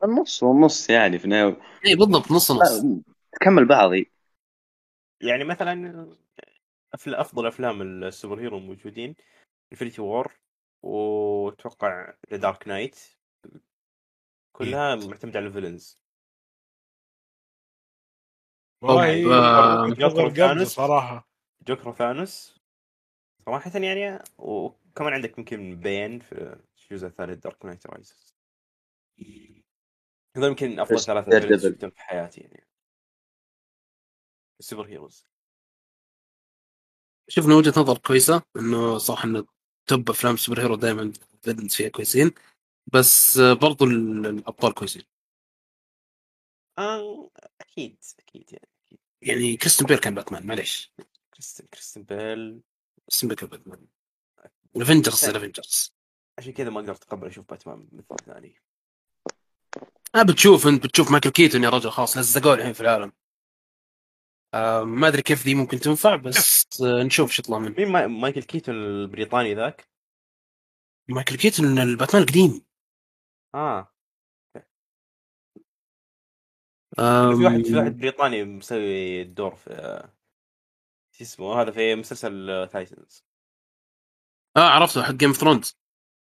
النص والنص يعني في النهاية. اي بالضبط نص نص. تكمل بعضي. يعني مثلا أفل- افضل أفلام ال superhero موجودين Infinity War وأتوقع The Dark Knight. كلها معتمدة على ال villains والله آه، وجهة نظر جوكر. صراحة. جوكر وثانوس. صراحة يعني وكمان عندك يمكن بين في الجزء الثالث Dark Knight Rises. هذول يمكن أفضل. villains شفتهم في حياتي يعني. ال superheroes. شفنا وجهة نظر كويسة إنه صح انه top أفلام superhero دائما فيها كويسين بس برضو ال- الأبطال كويسين. آه أكيد أكيد يعني أكيد. يعني كريستن بيل كان باتمان معليش. كريستن كريستن بيل. كريستن بيل كان باتمان. ال Avengers ال Avengers عشان كذا ما أقدر اتقبل أشوف باتمان مثل ثاني. آه بتشوف أنت بتشوف مايكل كيتون يا رجل خلاص لزقوه الحين في العالم. آه ما أدري كيف ذي ممكن تنفع بس آه نشوف شو يطلع منه. مين ما... مايكل كيتون البريطاني ذاك؟ مايكل كيتون الباتمان القديم. آه. في واحد في واحد بريطاني مسوي الدور في شو اسمه هذا في مسلسل تايتنز آه عرفته حق Game of Thrones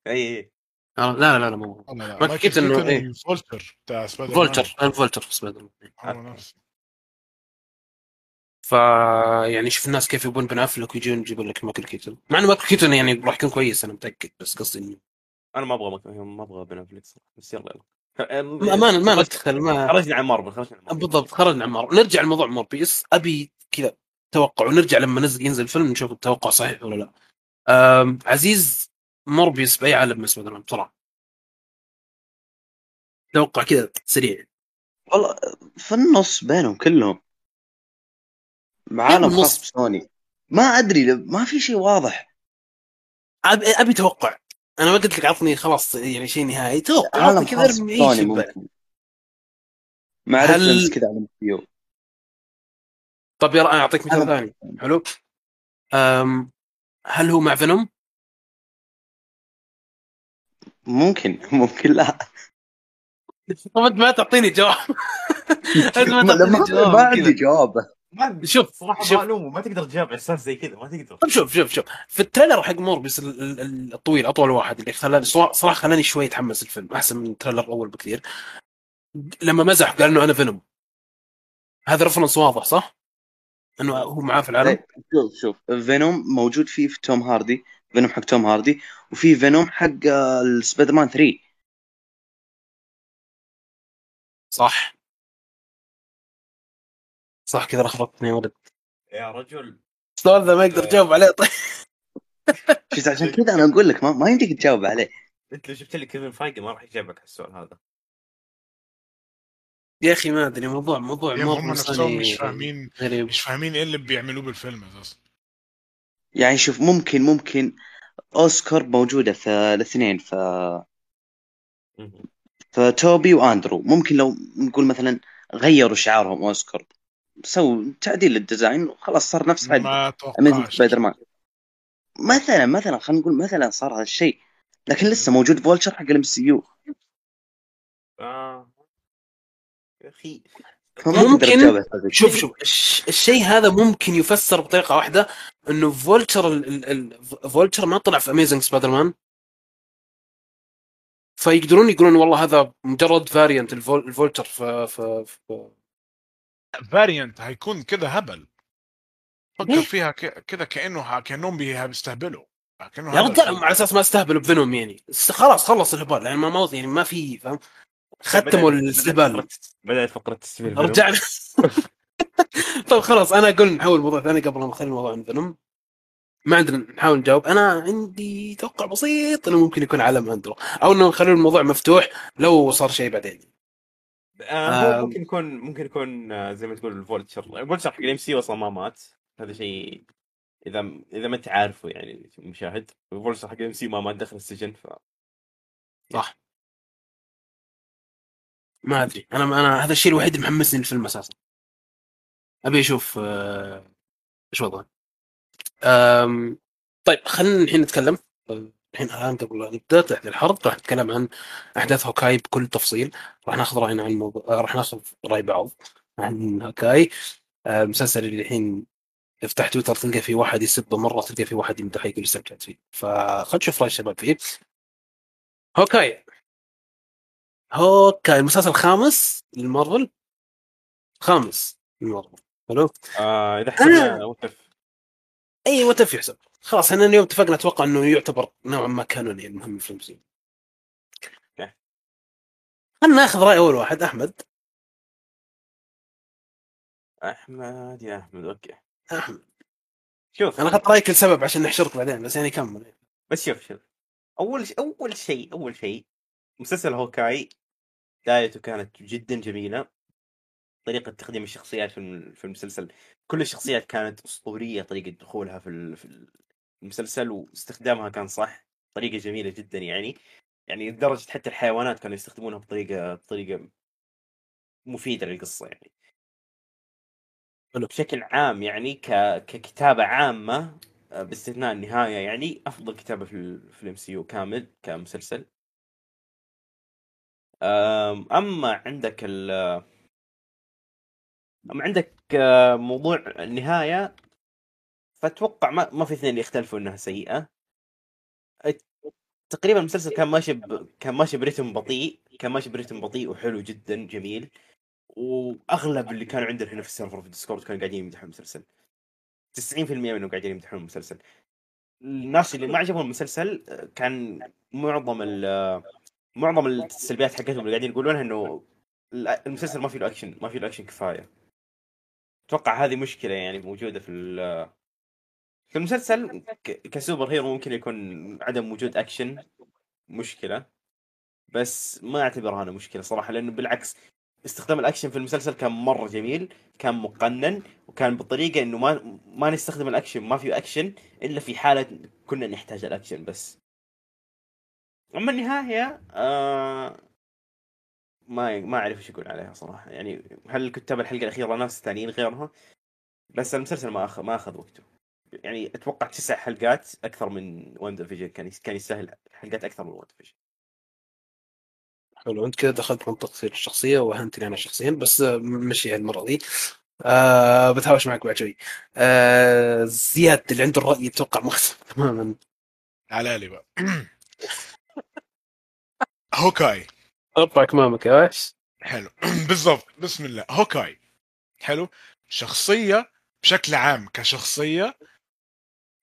إي آه لا لا لا مو لا لا ما مايكل كنت إيه. ال Vulture بتاع Spider. Vulture ال Vulture في سبايدر مان هو نفسه ف يعني شوف الناس كيف يبون بن أفلك ويجون يجيبون لك مايكل كيتون. مع إنه مايكل كيتون يعني راح يكون كويس أنا متأكد بس قصدي إنه أنا ما أبغى. ما أبغى بنفليكس بس يلا يلا. ما ما, ما ندخل ما خرجنا عن مارفل خرجنا عن مارفل. بالضبط خرجنا عن مارفل. نرجع لموضوع موربيوس أبي كذا توقع ونرجع لما نزل ينزل الفيلم نشوف التوقع صحيح ولا لا. أم عزيز موربيوس بأي عالم من سبايدر مان بسرعة. توقع كذا سريع. والله في النص بينهم كلهم. بعالم النص؟ خاص بسوني. ما أدري ما في شيء واضح. ابي أبي توقع. أنا ما قلت لك عطني خلاص يعني شيء نهائي. توقع عالم كذا إرمي. ممكن. مع هل- كذا على الفيو. طب يلا أنا أعطيك مثال ثاني. حلو. أم هل هو مع فينوم؟ ممكن ممكن لا. طب أنت ما تعطيني جواب. أنت ما ما تعطيني ما جواب عندي كذا. جواب. ما شوف صراحة شوف. معلومه ما تقدر تجاوب على أساس زي كذا ما تقدر. طب شوف شوف شوف. في ال trailer حق موربيوس ال- ال- ال- الطويل أطول واحد اللي خلاني صراحة صراحة خلاني شوي أتحمس الفيلم أحسن من ال trailer الأول بكثير. لما مزح قال إنه أنا فينوم. هذا reference واضح صح؟ إنه هو معاه في العالم. شوف شوف. فينوم موجود فيه في توم هاردي فينوم حق توم هاردي وفي فينوم حق السبايدر مان 3 صح. صح كذا لخبطتني يا ولد يا رجل. السؤال ذا ما يقدر يجاوب عليه طيب. شفت عشان كذا أنا أقول لك ما, ما يمديك تجاوب عليه. أنت لو جبت لي كيفن فايجي ما راح يجاوبك على السؤال هذا. يا أخي ما أدري موضوع موضوع يعني هم موربيوس نفسهم ثاني مش فاهمين غريب. مش فاهمين إيه اللي بيعملوه بالفيلم أساسا. يعني شوف ممكن ممكن أوسكورب موجودة في الاثنين ف فتوبي وأندرو. ممكن لو نقول مثلا غيروا شعارهم أوسكورب. سووا تعديل لل design وخلاص صار نفس هذا ما اتوقعش سبايدر مان مثلا مثلا خلينا نقول مثلا صار هذا الشيء لكن لسه موجود Vulture حق ال MCU. آه. يا أخي. ممكن-. شوف شوف الش- الشيء هذا ممكن يفسر بطريقة واحدة إنه Vulture ال- ال- ال- Vulture ما طلع في Amazing Spider-Man فيقدرون يقولون والله هذا مجرد variant ال Vulture في, في, في variant هيكون كده هبل. فكر؟ فيها ك- كده كأنه كأنهم بي- بيستهبلوا كأنه يا هبل. رجال على أساس ما استهبلوا ب Venom يعني. خلاص خلص الهبال يعني ما ما يعني ما في فاهم؟ ختموا بدأت- الاستهبال. بدأت- بدأت فقرة Venom. رجعنا. طيب خلاص أنا أقول نحول موضوع ثاني قبل ما نخلي الموضوع عن Venom. ما عندنا نحاول نجاوب. أنا عندي توقع بسيط إنه ممكن يكون عالم اندرو أو إنه نخلي الموضوع مفتوح لو صار شيء بعدين. آه آه. ممكن يكون ممكن يكون آه، زي ما تقول ال Vulture. ال Vulture حق ال MC أصلا ما مات. هذا شيء إذا إذا ما انت عارفه يعني المشاهد ال Vulture حق ال MC ما مات دخل السجن ف صح. ما أدري. أنا أنا هذا الشيء الوحيد اللي محمسني للفيلم أساسا. أبي أشوف آه، إيش وضعه. طيب خلينا الحين نتكلم. الحين الآن قبل لا نبدأ تحت الحرق راح نتكلم عن أحداث Hawkeye بكل تفصيل. راح ناخذ رأينا عن الموضوع آه، راح ناخذ رأي بعض عن Hawkeye. آه، المسلسل اللي الحين افتح تويتر تلقى في واحد يسبه مره تلقى في واحد يمدحه يقول استمتعت فيه. فخل نشوف رأي الشباب فيه. Hawkeye. Hawkeye المسلسل الخامس للمارفل. خامس للمارفل. حلو؟ آه إذا حسبنا وقف اي وات يحسب؟ خلاص إحنا اليوم اتفقنا أتوقع إنه يعتبر نوعا ما كانوني المهم في okay. خلينا ناخذ رأي أول واحد أحمد. أحمد يا أحمد okay. أحمد. شوف. أنا أخذت رأيك لسبب عشان نحشرك بعدين بس يعني كمل. بس شوف شوف. أول ش... أول شيء أول شيء مسلسل Hawkeye بدايته كانت جدا جميلة. طريقة تقديم الشخصيات في في المسلسل كل الشخصيات كانت أسطورية طريقة دخولها في ال- في المسلسل واستخدامها كان صح طريقة جميلة جدا يعني. يعني لدرجة حتى الحيوانات كانوا يستخدمونها بطريقة بطريقة مفيدة للقصة يعني. بشكل عام يعني ك... ككتابة عامة آه، باستثناء النهاية يعني أفضل كتابة في ال... في ال MCU كامل كمسلسل. أما عندك ال اما عندك آه، موضوع النهاية فأتوقع ما ما في اثنين يختلفوا إنها سيئة. تقريبا المسلسل كان ماشي ب... كان ماشي برتم بطيء كان ماشي برتم بطيء وحلو جدا جميل. وأغلب اللي كانوا عندنا هنا في ال server في ال Discord كانوا قاعدين يمدحون المسلسل. 90% منهم قاعدين يمدحون المسلسل. الناس اللي ما عجبهم المسلسل آه، كان معظم آه، معظم السلبيات حقتهم اللي قاعدين يقولونها إنه ال- المسلسل ما فيه له اكشن ما فيه له اكشن كفاية. أتوقع هذه مشكلة يعني موجودة في في المسلسل ك superhero ممكن يكون عدم وجود أكشن مشكلة. بس ما اعتبرها أنا مشكلة صراحة لأنه بالعكس استخدام الأكشن في المسلسل كان مرة جميل كان مقنن وكان بطريقة إنه ما ما نستخدم الأكشن ما في أكشن إلا في حالة كنا نحتاج الأكشن بس. أما النهاية آه ما ما أعرف إيش أقول عليها صراحة. يعني هل كتاب الحلقة الأخيرة ناس ثانيين غيرها؟ بس المسلسل ما اخذ ما أخذ وقته. يعني أتوقع تسع حلقات أكثر من وان فيجن كان كان يستاهل حلقات أكثر من WandaVision حلو أنت كذا دخلت منطقتي الشخصية وهنتني أنا شخصيا بس مشي المرة دي. آه بتهاوش معك بعد شوي. آه زياد اللي عنده الرأي يتوقع مختلف تماما. على لي بقى. Hawkeye. ارفع كمامك يا وحش حلو. بالضبط. بسم الله. Hawkeye. حلو. شخصية بشكل عام كشخصية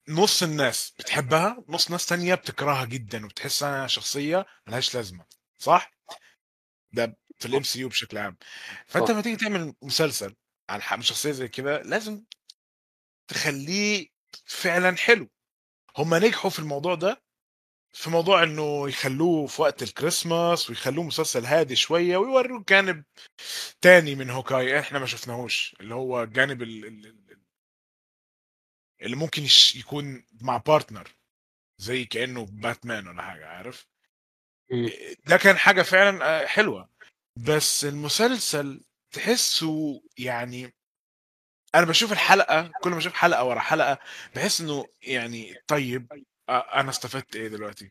نص الناس بتحبها نص ناس تانية بتكرهها جدا وبتحسها شخصية ملهاش لازمة صح؟ ده في ال MCU بشكل عام فأنت. لما تيجي تعمل مسلسل عن شخصية زي كده لازم تخليه فعلا حلو هم نجحوا في الموضوع ده في موضوع إنه يخلوه في وقت الكريسماس ويخلوه مسلسل هادي شوية ويوروك جانب تاني من Hawkeye إحنا ما شفناهوش اللي هو الجانب ال- ال- ال- اللي ممكن يكون مع partner زي كأنه باتمان ولا حاجة عارف. ده كان حاجة فعلا آه، حلوة. بس المسلسل تحسه يعني أنا بشوف الحلقة كل ما أشوف حلقة ورا حلقة بحس إنه يعني طيب آه، أنا استفدت إيه دلوقتي؟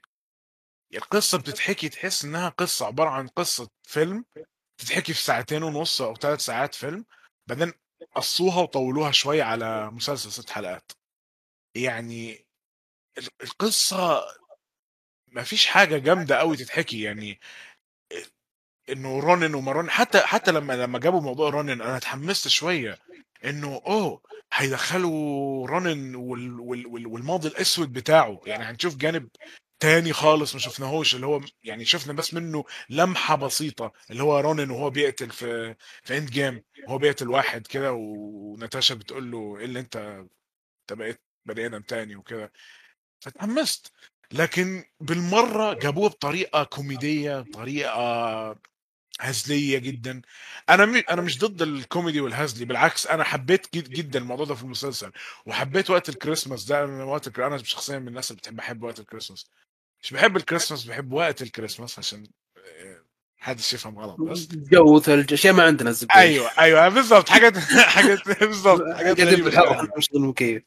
القصة بتتحكي تحس إنها قصة عبارة عن قصة فيلم تتحكي في ساعتين ونص أو ثلاث ساعات فيلم بعدين قصوها وطولوها شوية على مسلسل ست حلقات. يعني ال- القصة ما فيش حاجة جامدة قوي تتحكي يعني إنه Ronin ومارون حتى حتى لما لما جابوا موضوع Ronin أنا اتحمست شوية إنه أوه هيدخلوا Ronin وال وال وال والماضي الأسود بتاعه. يعني هنشوف جانب تاني خالص ما شفناهوش اللي هو يعني شفنا بس منه لمحة بسيطة اللي هو Ronin وهو بيقتل في في Endgame وهو بيقتل واحد كده وناتاشا بتقول له إيه اللي أنت أنت بقيت بني آدم تاني وكده. فتحمست. لكن بالمرة جابوه بطريقة كوميدية بطريقة هزلية جدا. أنا. أنا مش ضد الكوميدي والهزلي بالعكس أنا حبيت جد جدا الموضوع ده في المسلسل وحبيت وقت الكريسماس ده أنا وقت الك... أنا شخصيا من الناس اللي بتحب أحب وقت الكريسماس. مش بحب الكريسماس بحب وقت الكريسماس عشان آه، حدش يفهم غلط بس. جو ثلج اشياء ما عندنا الزبدة. أيوه أيوه بالضبط. حاجات حاجات بالضبط. حاجات قاعدين غريبة بالحر شوية. مش المكيف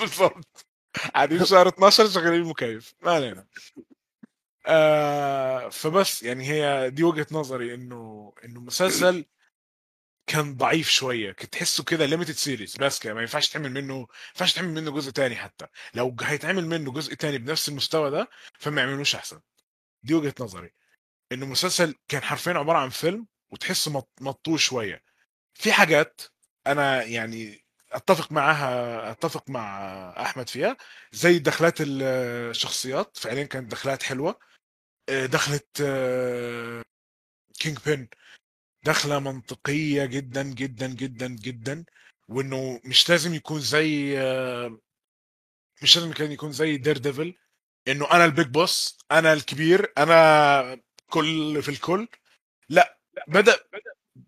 بالضبط. قاعدين في شهر 12 شغالين المكيف ما علينا. آه فبس يعني هي دي وجهة نظري إنه إنه مسلسل كان ضعيف شوية كنت تحسه كده limited series بس كده ما ينفعش تعمل منه ما ينفعش تعمل منه جزء تاني حتى. لو هيتعمل منه جزء تاني بنفس المستوى ده فما يعملوش أحسن. دي وجهة نظري. إنه مسلسل كان حرفيا عبارة عن فيلم وتحسه مط- مطوش شوية. في حاجات أنا يعني أتفق معاها أتفق مع أحمد فيها زي دخلات الشخصيات فعليا كانت دخلات حلوة. آه، دخلت كينج بين دخلة منطقية جدا جدا جدا جدا وإنه مش لازم يكون زي مش لازم كان يكون زي دير ديفل إنه أنا ال big boss أنا الكبير أنا كل في الكل. لا بدأ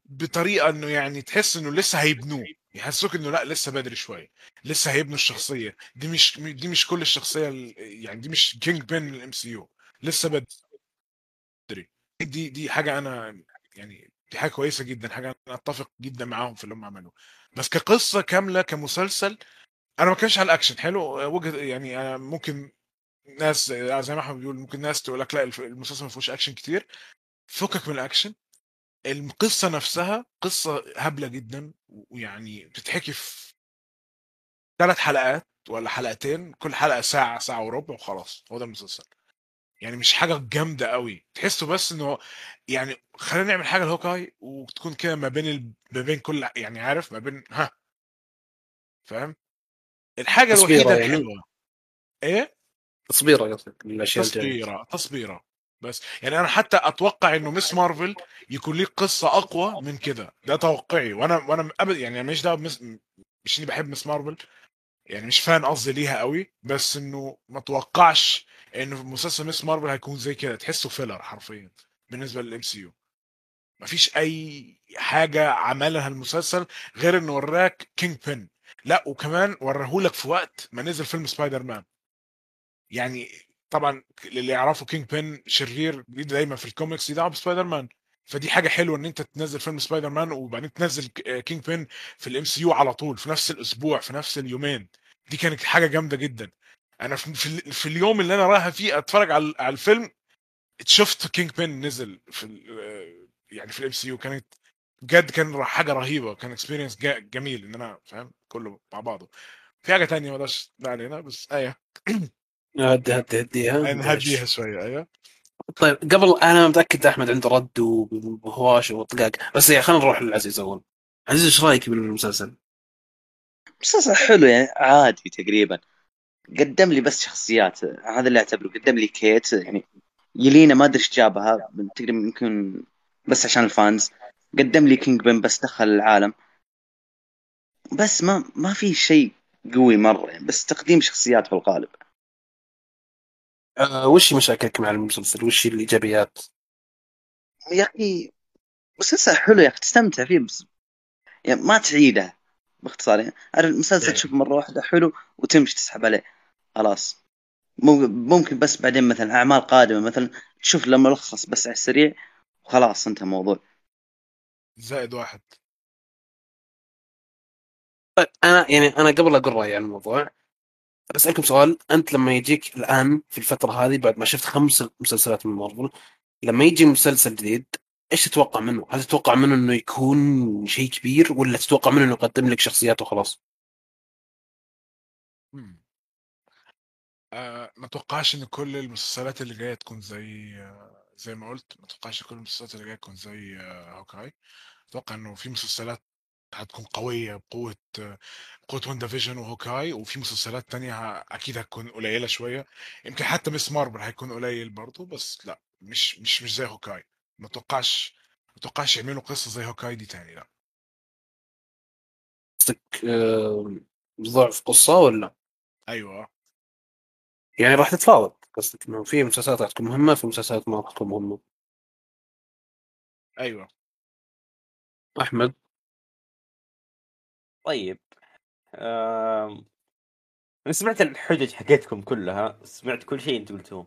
بطريقة إنه يعني تحس إنه لسه هيبنوه. يحسوك إنه لا لسه بدري شوية لسه هيبنوا الشخصية. دي مش دي مش كل الشخصية ال- يعني دي مش كينج بين ال MCU لسه بدري. دي دي حاجة أنا يعني دي حاجة كويسة جدا حاجة أنا أتفق جدا معاهم في اللي هم عملوه. بس كقصة كاملة كمسلسل أنا ما كانش على الأكشن. حلو وجهه يعني أنا ممكن ناس زي ما أحمد بيقول ممكن ناس تقول لك لا المسلسل ما فيهوش أكشن كتير. فكك من الأكشن. القصة نفسها قصة هبلة جدا ويعني بتتحكي في ثلاث حلقات ولا حلقتين كل حلقة ساعة ساعة وربع وخلاص. هو ده المسلسل. يعني مش حاجة جامدة قوي تحسه بس انه يعني خلينا نعمل حاجة لهوكاي وتكون كده ما بين ال... ما بين كل يعني عارف ما بين ها. فاهم؟ الحاجة الوحيدة يعني؟ الحلوة. إيه؟ تصبيرة قصدك الأشياء. تصبيرة تصبيرة. بس يعني أنا حتى أتوقع إنه مس مارفل يكون ليه قصة أقوى من كده. ده توقعي. وأنا وأنا ابدا يعني دعوة بمس... مش إني بحب مس مارفل يعني مش fan قصدي ليها قوي بس إنه ما اتوقعش انه في مسلسل مس مارفل هيكون زي كده. تحسه filler حرفيا بالنسبة لل MCU مفيش أي حاجة عملها المسلسل غير إنه وراك كينج بين لا وكمان وراهولك في وقت ما نزل فيلم سبايدر مان. يعني طبعا اللي يعرفوا كينج بين شرير دايما في الكوميكس يدعوا بسبايدر مان. فدي حاجة حلوة إن أنت تنزل فيلم سبايدر مان وبعدين تنزل كينج بين في ال MCU على طول في نفس الأسبوع في نفس اليومين. دي كانت حاجة جامدة جدا. أنا في, في, في اليوم اللي أنا رايح فيه أتفرج على على الفيلم شفت كينج بين نزل في ال- يعني في ال MCU. كانت بجد كان حاجة رهيبة. كان experience جميل إن أنا فاهم؟ كله مع بعضه. في حاجة تانية ما أقدرش علينا بس إيه هدي هدي هديها. نهديها شوية أيوه. طيب قبل أنا متأكد أحمد عنده رد وهواش وطقاق بس يعني خلينا نروح للعزيز أول. عزيز إيش رأيك بالمسلسل؟ مسلسل حلو يعني عادي تقريبا. قدم لي بس شخصيات هذا اللي أعتبره. قدم لي كيت يعني يلينا ما أدري إيش جابها تقريبا يمكن بس عشان ال fans. قدم لي كينج بن بس دخل العالم. بس ما ما في شيء قوي مرة يعني بس تقديم شخصيات في الغالب. أه وش مشاكلك مع المسلسل؟ وش الإيجابيات؟ يا أخي مسلسل حلو يا أخي تستمتع فيه بس يعني ما تعيده باختصار يعني المسلسل إيه. تشوف مرة واحدة حلو وتمشي تسحب عليه خلاص مو- ممكن بس بعدين مثلا أعمال قادمة مثلا تشوف له ملخص بس على السريع وخلاص انتهى الموضوع زائد واحد طيب أنا يعني أنا قبل أقول رأيي عن الموضوع بسالكم سؤال أنت لما يجيك الآن في الفترة هذه بعد ما شفت خمس مسلسلات من مارفل لما يجي مسلسل جديد إيش تتوقع منه؟ هل تتوقع منه إنه يكون شيء كبير ولا تتوقع منه إنه يقدم لك شخصيات وخلاص؟ آه ما اتوقعش إن كل المسلسلات اللي جاية تكون زي آه زي ما قلت ما اتوقعش كل المسلسلات اللي جاية تكون زي آه هوكاي أتوقع إنه في مسلسلات هتكون قوية بقوة آه بقوة واندا فيجن وهوكاي وفي مسلسلات تانية ه- أكيد هتكون قليلة شوية. يمكن حتى مس مارفل هيكون قليل برضه بس لأ مش مش مش زي هوكاي ما اتوقعش ما اتوقعش يعملوا قصة زي هوكاي دي تاني لأ. قصدك آه، ضعف قصة ولا؟ أيوه. يعني راح تتفاوت قصدك إنه في مسلسلات راح تكون مهمة في مسلسلات ما راح تكون مهمة. أيوه. أحمد؟ طيب آم، أنا سمعت الحجج حقتكم كلها سمعت كل شيء انت قلتوه.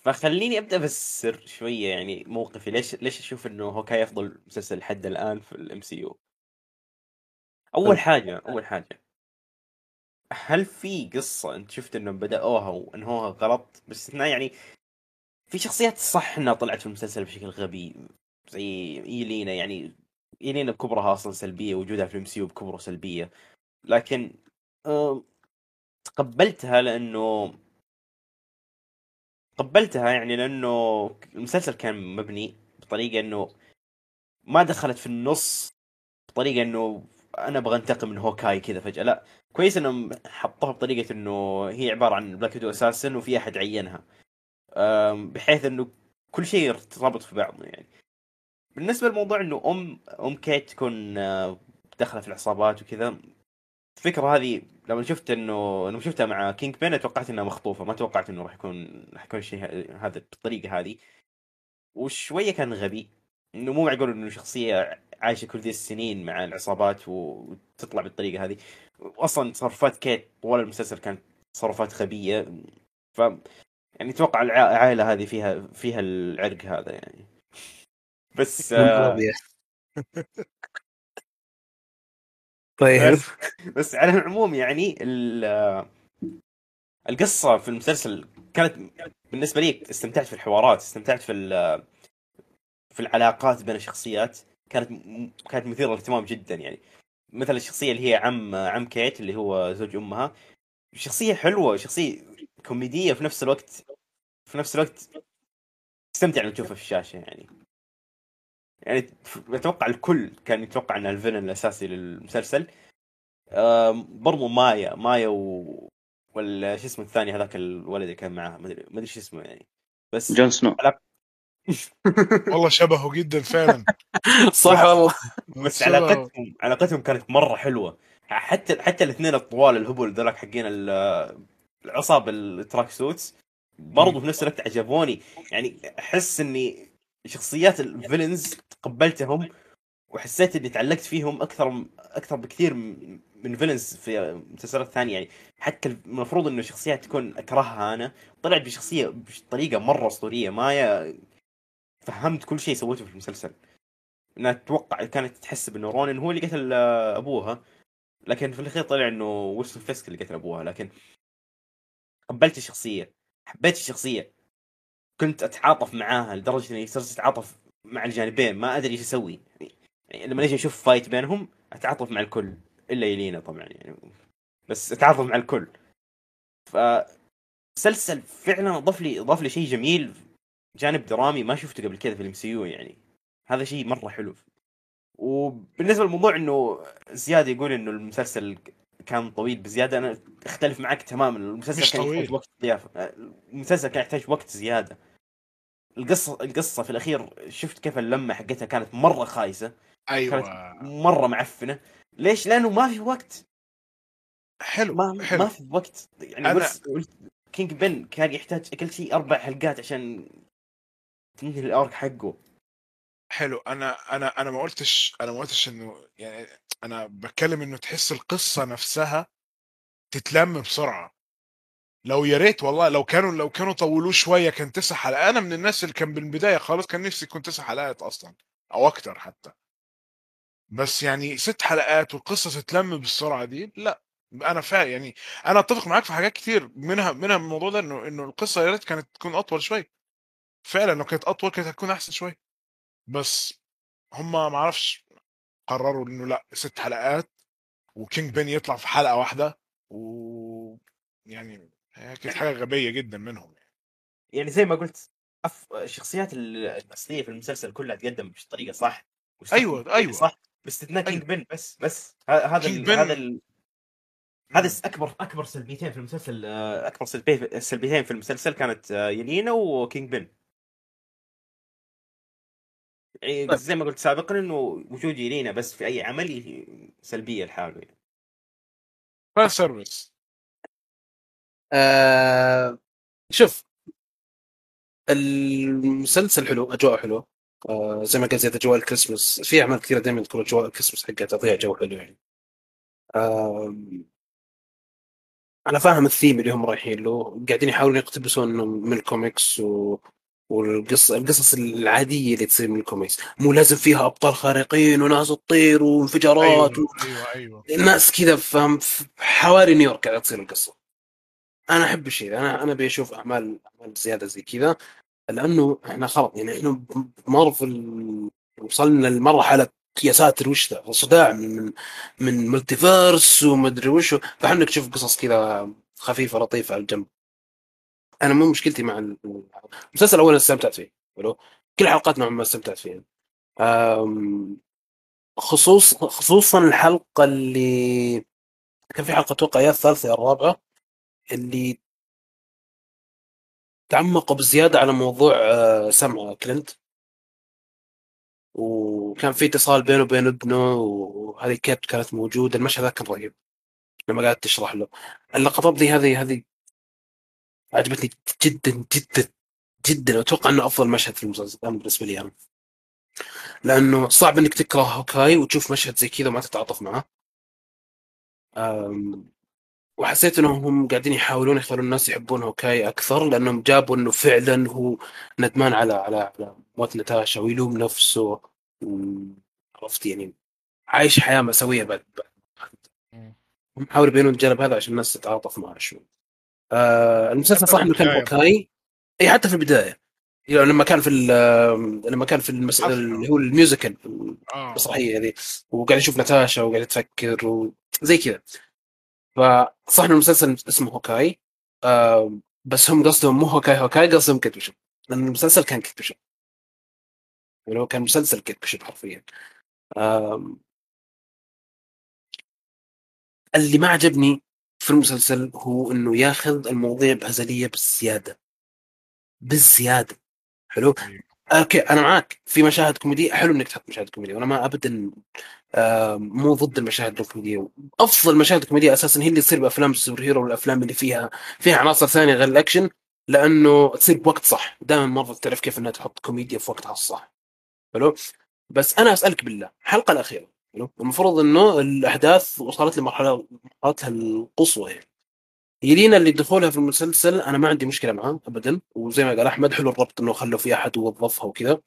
فخليني أبدأ افسر شوية يعني موقفي. ليش ليش أشوف إنه هوكاي أفضل مسلسل لحد الآن في ال MCU؟ أول طيب. حاجة أول حاجة. هل في قصة أنت شفت إنهم بدأوها وأنهوها غلط؟ باستثناء يعني في شخصيات صح إنها طلعت في المسلسل بشكل غبي زي إيلينا يعني ايلينا بكبرها أصلا سلبيه وجودها في الام سي بكبره سلبيه. لكن آم، تقبلتها لأنه تقبلتها يعني لأنه المسلسل كان مبني بطريقة إنه ما دخلت في النص بطريقة إنه أنا أبغى أنتقم من هوكاي كذا فجأة. لا كويس إنهم حطوها بطريقة إنه هي عبارة عن بلاك ويدو أساسا وفي أحد عينها. بحيث إنه كل شيء يرتبط في بعضه يعني. بالنسبة لموضوع إنه ام أم كيت تكون آه، داخله في العصابات وكذا الفكرة هذه لما شفت انه لما شفتها مع كينج بين توقعت إنها مخطوفة ما توقعت إنه راح يكون راح يكون الشيء هذا بالطريقة هذه. وشوية كان غبي إنه مو معقول إنه شخصية عايشة كل ذي السنين مع العصابات وتطلع بالطريقة هذه. واصلا تصرفات كيت طوال المسلسل كانت تصرفات غبية ف يعني أتوقع الع- العائلة هذه فيها فيها العرق هذا يعني. بس آه، طيب. بس بس على العموم يعني ال- القصة في المسلسل كانت بالنسبة لي استمتعت في الحوارات استمتعت في في العلاقات بين الشخصيات كانت كانت مثيرة للاهتمام جدا يعني. مثل الشخصية اللي هي عم عم كيت اللي هو زوج أمها شخصية حلوة شخصية كوميدية في نفس الوقت في نفس الوقت تستمتع لما تشوفها في الشاشة يعني. يعني أتوقع الكل كان يتوقع إنها الفيلن الأساسي للمسلسل. برضو مايا مايا و ولا شو اسمه الثاني هذاك الولد اللي كان معاه ما ادري شو اسمه يعني. بس جون سنو. والله شبهه جدا فعلا. صح والله. بس. علاقتهم علاقتهم كانت مرة حلوة. حتى حتى الاثنين الطوال الهبل ذولاك حقين ال- العصابه ال tracksuits برضو في نفس الوقت عجبوني. يعني أحس إني شخصيات ال villains تقبلتهم وحسيت إني تعلقت فيهم أكثر أكثر بكثير من villains في مسلسلات ثانية. يعني حتى المفروض إنه شخصيات تكون أكرهها أنا. طلعت بشخصية بطريقة مرة أسطورية. مايا فهمت كل شيء سويته في المسلسل. إنها تتوقع كانت تحسب انه رونن هو اللي قتل آه، أبوها. لكن في الأخير طلع إنه ويلسون فيسك اللي قتل أبوها. لكن قبلت الشخصية. حبيت الشخصية. كنت أتعاطف معاها لدرجة إني صرت أتعاطف مع الجانبين ما أدري إيش أسوي. يعني, لما أجي أشوف fight بينهم أتعاطف مع الكل إلا يلينا طبعا يعني. بس أتعاطف مع الكل. ف مسلسل فعلا أضاف لي أضاف لي شيء جميل جانب درامي ما شفته قبل كذا في ال MCU يعني. هذا شيء مرة حلو. وبالنسبة للموضوع إنه زياد يقول إنه المسلسل كان طويل بزياده أنا أختلف معك تماما. المسلسل كان. يحتاج وقت ضيافه المسلسل كان يحتاج وقت زيادة. القصة القصة في الأخير شفت كيف اللمة حقتها كانت مرة خايسة أيوه. مرة معفنة. ليش؟ لأنه ما في وقت. حلو ما حلو. ما في وقت. يعني أنا- بس قلت كينج بن كان يحتاج اكل شيء أربع حلقات عشان تنهي الأرك حقه. حلو. أنا أنا أنا ما قلتش أنا ما قلتش إنه يعني أنا بتكلم إنه تحس القصة نفسها تتلم بسرعة. لو يا ريت والله لو كانوا لو كانوا طولوه شوية كان تسع حلقات. أنا من الناس اللي كان بالبداية خالص كان نفسي يكون تسع حلقات أصلا أو أكتر حتى. بس يعني ست حلقات والقصة تتلم بالسرعة دي لا. أنا فا يعني أنا أتفق معاك في حاجات كتير منها منها الموضوع ده إنه إنه القصة يا ريت كانت تكون أطول شوية. فعلا لو كانت أطول كانت هتكون أحسن شوية. بس هم ما أعرفش قرروا إنه لا ست حلقات و Kingpin يطلع في حلقة واحدة و يعني هي كانت حاجة غبية جدا منهم يعني. يعني زي ما قلت أف... الشخصيات الاصليه في المسلسل كلها تقدم بطريقة صح بطريقة أيوة. صح باستثناء أيوة. Kingpin بس بس هذا ال... هذا ال... هذا أكبر أكبر سلبيتين في المسلسل آه، أكبر سلبي... سلبيتين في المسلسل كانت آه، يلينا و Kingpin يعني طيب. زي ما قلت سابقا إنه وجود يلينا بس في أي عمل سلبية لحاله يعني. fan service آه شوف المسلسل حلو اجواء حلوة. آه زي ما قلت زي اجواء الكريسماس. في أعمال كثيرة دائما تكون اجواء الكريسماس حقها تعطيها جو حلو يعني. آه أنا فاهم الثيم اللي هم رايحين له. قاعدين يحاولون يقتبسون من الكوميكس و والقصص القصص العادية اللي تصير من الكوميكس. مو لازم فيها أبطال خارقين وناس تطير وانفجارات أيوه أيوه أيوه الناس كذا فاهم في حواري نيويورك قاعدة تصير القصة. أنا أحب الشيء. أنا أنا أبي أشوف أعمال أعمال زيادة زي كذا لأنه إحنا خلاص يعني إحنا مارفل وصلنا لمرحلة يا ساتر وش ذا؟ صداع من من multiverse ومدري وش فإحنا نشوف قصص كذا خفيفة لطيفة على الجنب. أنا مو مشكلتي مع المسلسل اولا استمتعت فيه حلو؟ كل حلقات نوعا ما استمتعت فيها. خصوص خصوصا الحلقة اللي كان في حلقة أتوقع يا الثالثة يا الرابعة. اللي تعمقوا بزيادة على موضوع آه، سمع كلينت. وكان في اتصال بينه وبين ابنه وهذه كيت كانت موجودة. المشهد ذا كان رهيب. لما قاعد تشرح له. اللقطات ذي هذه هذه عجبتني جدا جدا جدا. واتوقع إنه أفضل مشهد في المسلسل بالنسبة لي أنا. لأنه صعب إنك تكره Hawkeye وتشوف مشهد زي كذا وما تتعاطف معه. وحسيت انهم هم قاعدين يحاولون يخلون الناس يحبون Hawkeye أكثر لأنهم جابوا إنه فعلا هو ندمان على على على موت نتاشا ويلوم نفسه و- عرفت؟ يعني عايش حياة مأساوية بعد. هم حاولوا يبينون الجانب هذا عشان الناس تتعاطف معه شوي. آه المسلسل صح إنه كان. Hawkeye إي حتى في البداية. يعني لما كان في ال- لما كان في المس... اللي هو ال musical آه. المسرحية هذه وقاعد يشوف نتاشا وقاعد يتفكر وزي كذا. فصح إنه المسلسل اسمه Hawkeye. آه بس هم قصدهم مو Hawkeye. Hawkeye قصدهم Kate Bishop لأن المسلسل كان Kate Bishop يعني هو كان مسلسل Kate Bishop حرفيا. آم، اللي ما عجبني في المسلسل هو إنه ياخذ المواضيع بهزليه بالزيادة. بالزيادة. حلو. okay أنا معاك. في مشاهد كوميدية حلو إنك تحط مشاهد كوميدية. وأنا ما ابدا آه مو ضد المشاهد الكوميدية. أفضل مشاهد كوميدية أساسا هي اللي تصير بأفلام ال superhero والأفلام اللي فيها فيها عناصر ثانية غير الأكشن لأنه تصير بوقت صح. دائما مارفل تعرف كيف إنها تحط كوميديا في وقتها الصح. حلو؟ بس أنا أسألك بالله الحلقة الأخيرة المفروض إنه الأحداث وصلت لمرحلة مرحلتها القصوى يعني. يلينا اللي دخولها في المسلسل. أنا ما عندي مشكلة معاه ابدا وزي ما قال أحمد حلو الربط إنه خلوا في أحد ووظفها وكذا.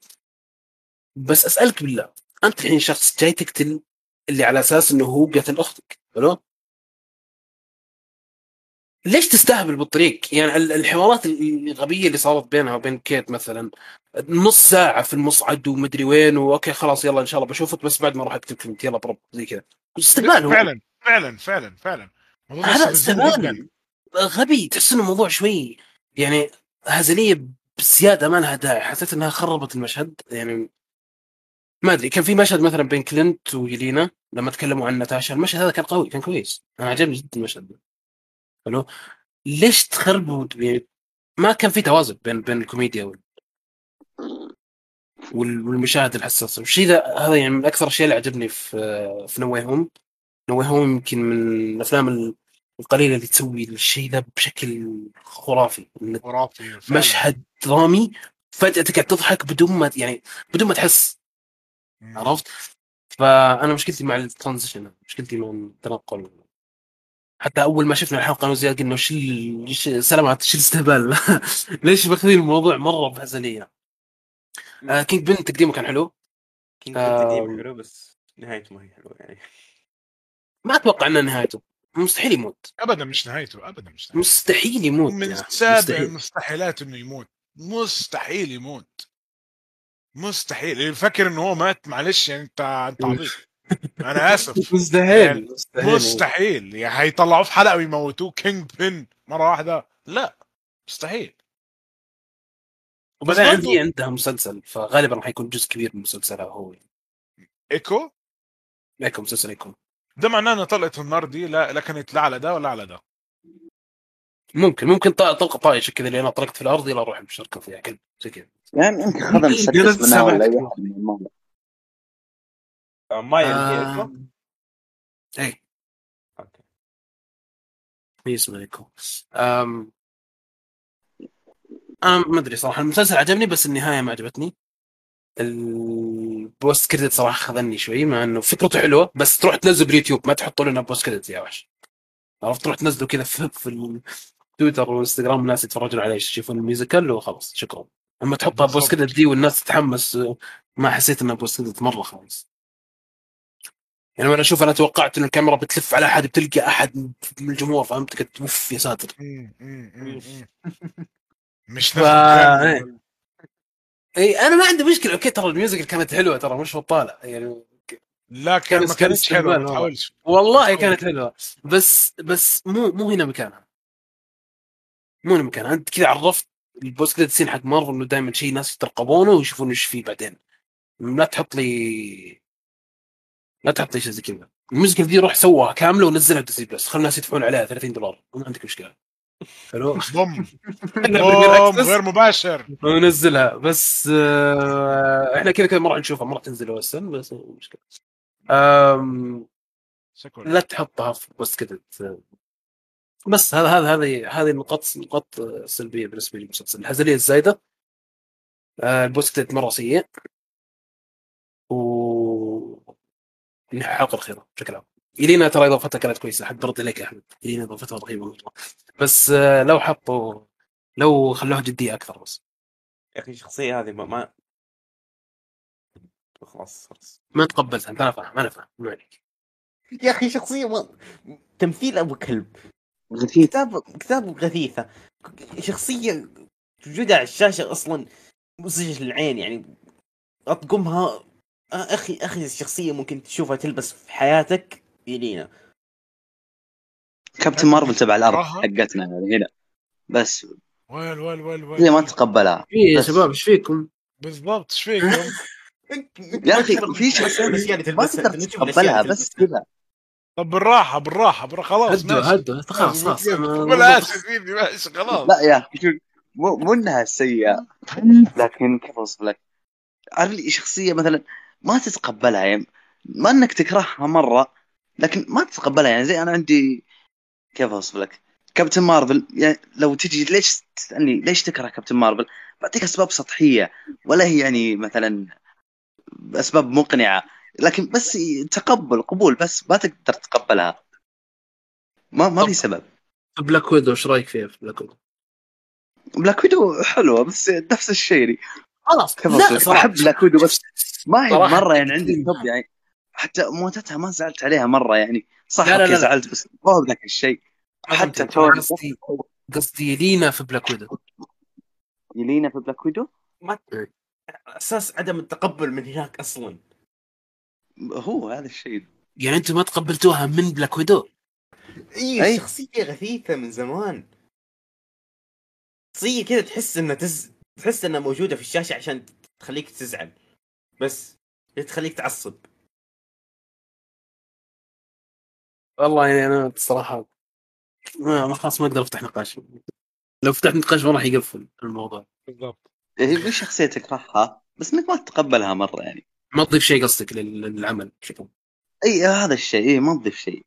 بس أسألك بالله أنت الحين شخص جاي تقتل اللي على أساس إنه هو قتل أختك حلو؟ ليش تستهبل بالطريق؟ يعني ال- الحوارات الغبية اللي صارت بينها وبين كيت مثلا نص ساعة في المصعد ومدري وين و okay خلاص يلا إن شاء الله بشوفك بس بعد ما أروح أكتب كلمتي يلا brb زي كذا. استهبال هو فعلا فعلا فعلا فعلا. هذا. استهبال. غبي تحس إنه الموضوع شوي يعني هزلية بزيادة ما لها داعي. حسيت إنها خربت المشهد. يعني ما أدري كان في مشهد مثلا بين كلينت ويلينا لما تكلموا عن ناتاشا المشهد هذا كان قوي كان كويس. أنا عجبني جدا المشهد ده. حلو؟ ليش تخربوا؟ يعني ما كان في توازن بين بين الكوميديا وال وال- والمشاهد الحساسة. والشيء ذا هذا يعني من أكثر الأشياء اللي عجبني في في No Way Home No Way Home يمكن من الأفلام القليله اللي تسوي الشيء ذا بشكل خرافي خرافي فعلاً. مشهد درامي فجأة تقعد تضحك بدون ما يعني بدون ما تحس مم. عرفت؟ فأنا مشكلتي مع ال transition مشكلتي مع التنقل حتى أول ما شفنا الحلقة أنا وزياد قلنا وش سلامات وش الاستهبال ليش ماخذين الموضوع مرة بهزليه آه Kingpin تقديمه كان حلو King آم. تقديم حلو بس نهايته ما هي حلوة يعني ما أتوقع إنها نهايته مستحيل يموت. ابدا مش نهايته ابدا مش نهايته. مستحيل يموت من يا. سابع مستحيل. المستحيلات إنه يموت. مستحيل يموت. مستحيل. اللي فاكر إنه هو مات؟ معلش يعني أنت أنت عبيط. أنا آسف. يعني مستحيل مستحيل مستحيل. يعني هيطلعوه في حلقة ويموتوه. Kingpin مرة واحدة. لا مستحيل. وبعدين عندي عندها مسلسل فغالبا راح يكون جزء كبير من مسلسلها هو. إيكو؟ لكم مسلسل يكون ده معناه إن طلقة النار دي لا, لا كانت لا على ده ولا على ده. ممكن ممكن طلقة طايشه كذا اللي أنا طلقت في الأرض يلا أروح مشاركه فيها كذا زي كذا. يعني يمكن خذها مسدس منها ولا. اي واحد من آه، اسمه؟ اي okay. ايكو أم... أنا ما أدري صراحة المسلسل عجبني بس النهاية ما عجبتني. ال post credit صراحة خذني شوي مع إنه فكرته حلوة بس تروح تنزل باليوتيوب ما تحطوا لنا post credit يا وحش عرفت تروح تنزلوا كذا في, في التويتر والإنستغرام الناس يتفرجون عليه يشوفون ال musical وخلاص شكرا أما تحطها post. credit دي والناس تتحمس ما حسيت إنها post credit مرة خالص يعني وأنا أشوف أنا توقعت ان الكاميرا بتلف على أحد بتلقى أحد من الجمهور فهمت كنت أوف يا ساتر مم، مم، مم. مش نفس. إيه. اي أنا ما عندي مشكلة. okay ترى ال music كانت حلوة ترى مش بطالة. يعني لا كان ما كان كانتش حلوة ما والله. تحاولش. والله كانت حلوة. بس بس مو مو هنا مكانها. مو هنا مكانها. أنت كذا عرفت ال post credit scene حق مارفل إنه دائما شيء ناس يترقبونه ويشوفون إيش فيه بعدين. لا تحط لي لا تحط لي شيء زي كذا. ال musical دي روح سوها كاملة ونزلها ب Disney Plus. خلي الناس يدفعون عليها 30 دولار. ما عندك مشكلة. ضم نبغى ضم غير مباشر. ونزلها بس آه إحنا كذا كذا ما راح نشوفها. ما راح تنزل وسن بس مشكلة. لا تحطها في بس كذا. بس هذا هذا هذه هذه النقاط نقاط سلبية بالنسبة لي المسلسل الهزليه الزايدة. آه مرة سيء. و الحلقة الاخيره بشكل عام. إلينا ترى إضافتها كانت كويسة. حد برد عليك يا أحمد. إلينا إضافتها رهيبة مرة. بس آه لو حطوا لو خلوها جدية أكثر بس. يا أخي الشخصيه هذه ما, ما... خلاص خلاص. ما تقبلتها انت أنا فاهم أنا فاهم مو عليك يا أخي شخصية ما... تمثيل أبو كلب. غثيث. كتاب كتاب غثيثة. شخصية وجودها على الشاشة أصلا مزعج للعين يعني. أطقمها. آه، أخي أخي الشخصية ممكن تشوفها تلبس في حياتك يلينا. كابتن مارفل تبع الأرض. حقتنا يعني هنا بس ويل ويل ويل ويل هي ما تتقبلها إيه يا. شباب إيش فيكم؟ بالضبط إيش فيكم؟ يا أخي في شيء ما تقدر تتقبلها بس كذا طب بالراحة بالراحة بالراحة خلاص هدوا. هدوا خلاص خلاص آسف سيدي ماشي خلاص لا يا أخي مو مو إنها سيئة لكن كيف أوصف لك؟ عارف لي شخصية مثلا ما تتقبلها يعني ما إنك تكرهها مرة لكن ما تتقبلها يعني زي أنا عندي كيف أوصف لك؟ Captain Marvel يعني لو تجي ليش تسألني ليش تكره Captain Marvel؟ بعطيك أسباب سطحية ولا هي يعني مثلا أسباب مقنعة لكن بس تقبل قبول بس ما تقدر تتقبلها ما ما في سبب Black Widow إيش رأيك فيها في Black Widow؟ Black Widow حلوة بس نفس الشيء يعني خلاص لا أحب Black Widow بس ما هي مرة يعني عندي. top يعني حتى موتتها ما زعلت عليها مرة يعني صح لا لا. زعلت بس مو بذاك الشيء. حتى. توني قصدي قصدي لينا في Black Widow. يلينا في Black Widow؟ ما أساس عدم التقبل من هناك أصلا. هو هذا الشيء. يعني أنتم ما تقبلتوها من Black Widow؟ اي أي. شخصية غثيثة من زمان. شخصية كذا تحس إنها تز... تحس إنها موجودة في الشاشة عشان تخليك تزعل. بس تخليك تعصب. والله يعني أنا الصراحه ما ما خلاص ما أقدر أفتح نقاش. لو فتحت نقاش ما راح يقفل الموضوع. بالضبط. هي في شخصيه تكرهها بس إنك ما تتقبلها مرة يعني. ما تضيف شيء قصدك لل- للعمل بشكل إي هذا الشيء إي ما تضيف شيء.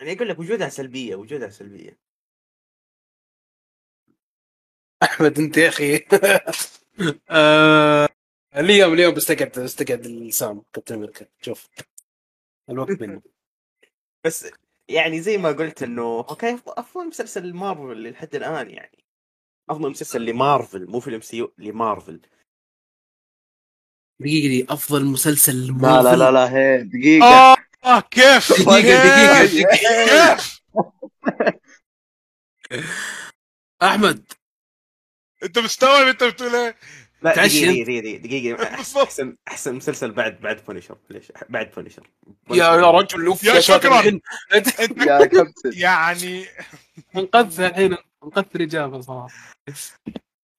يعني يقول لك وجودها سلبية وجودها سلبية. أحمد أنت يا أخي. آه، اليوم اليوم بستقعد بستقعد السام كابتن أمريكا شوف الوقت منه. بس يعني زي ما قلت إنه أوكي أفضل مسلسل مارفل لحد الآن يعني. أفضل مسلسل لمارفل مو في الام سي يو لمارفل. دقيقة دي أفضل مسلسل لا لا لا لا هي دقيقة. آه كيف؟ دقيقة، دقيقة، كيف؟ دقيقة. كيف؟ أحمد. أنت مستوعب أنت بتقول إيه؟ دقيقة. دقيقة دقيقة. أحسن أحسن مسلسل بعد بعد فونيشر ليش؟ بعد فونيشر يا يا رجل اوف يا شكراً. يعني انقذت الحين انقذت الإجابة صراحة.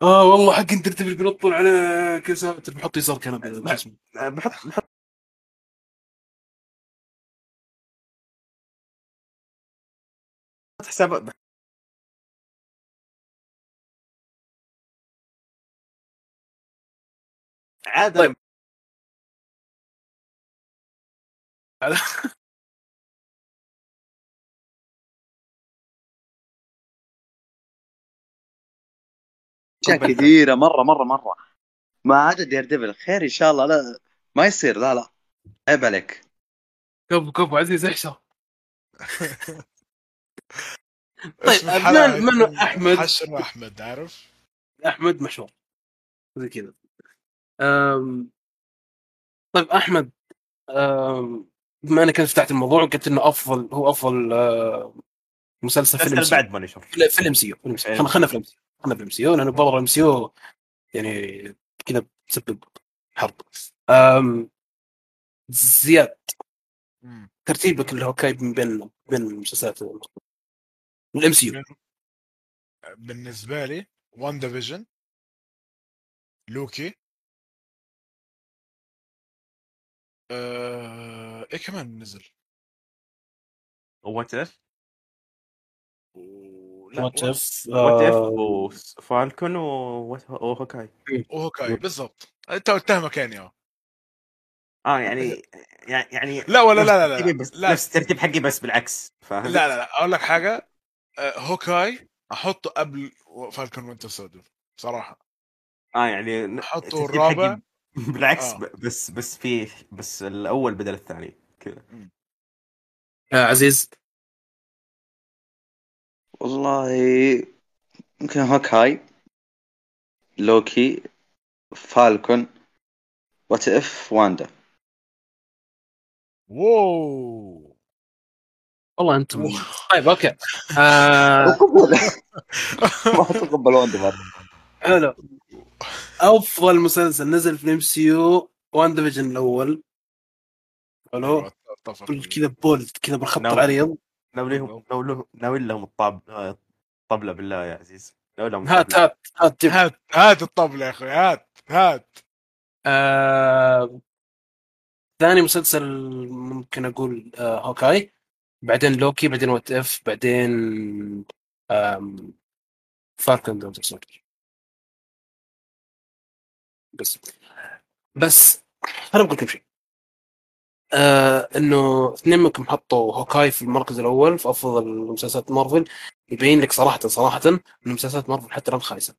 آه والله حق انت تبي بنطل عليك يا ساتر. بحط يسار كنبه شو اسمه بحط بحط حساب عاد طيب. اشياء كثيره مرة مرة مرة. ما عدا دير ديفل خير إن شاء الله. لا ما يصير. لا لا. عيب عليك. كفو كفو عزيز احشر. طيب من من أحمد؟ حشر أحمد عارف؟ أحمد مشهور. زي كذا. أم... طيب أحمد أم... بما إنك فتحت الموضوع وقلت إنه أفضل هو أفضل آه، مسلسل في الام مسلسل بعد Punisher في ال MCU خلينا خلينا في ال MC خلينا في ال MCU لأنه برا ال MCU يعني كذا تسبب حرب. أم... زياد. ترتيبك ال Hawkeye من بين بين المسلسلات ال MCU؟ بالنسبة لي WandaVision Loki آه... إيه كمان نزل؟ What If? What If? What If و Falcon و Hawkeye. و Hawkeye بالضبط. أنت قلتها مكاني آه آه يعني يعني يعني لا ولا لا لا لا, بس لا. نفس الترتيب حقي بس بالعكس فاهم؟ لا لا لا. أقول لك حاجة. آه، Hawkeye أحطه قبل Falcon Winter Soldier بصراحة. آه يعني أحطه الرابع. بالعكس آه. بس بس في بس الأول بدل الثاني كذا آه عزيز. والله ممكن Hawkeye Loki Falcon What If واندا. wow. والله أنتم طيب okay. آه. ما اتقبل واندا. حلو أفضل مسلسل نزل في ال MCU WandaVision الأول. حلو؟ بال- كذا bold كذا بالخط نعم. العريض. ناوي لهم ناوي لهم ناوي لهم الطاب الطبلة بالله يا عزيز. ناوي لهم هات. هات هات هات هات الطبلة يا أخوي هات هات. آه... ثاني مسلسل ممكن أقول آه Hawkeye. بعدين لوكي بعدين What If بعدين آم... Falcon Winter Soldier بس. بس أنا بقول لكم شيء. آه إنه اثنين منكم حطوا Hawkeye في المركز الأول في أفضل مسلسلات مارفل. يبين لك صراحة صراحة ان مسلسلات مارفل حتى الآن خايسة.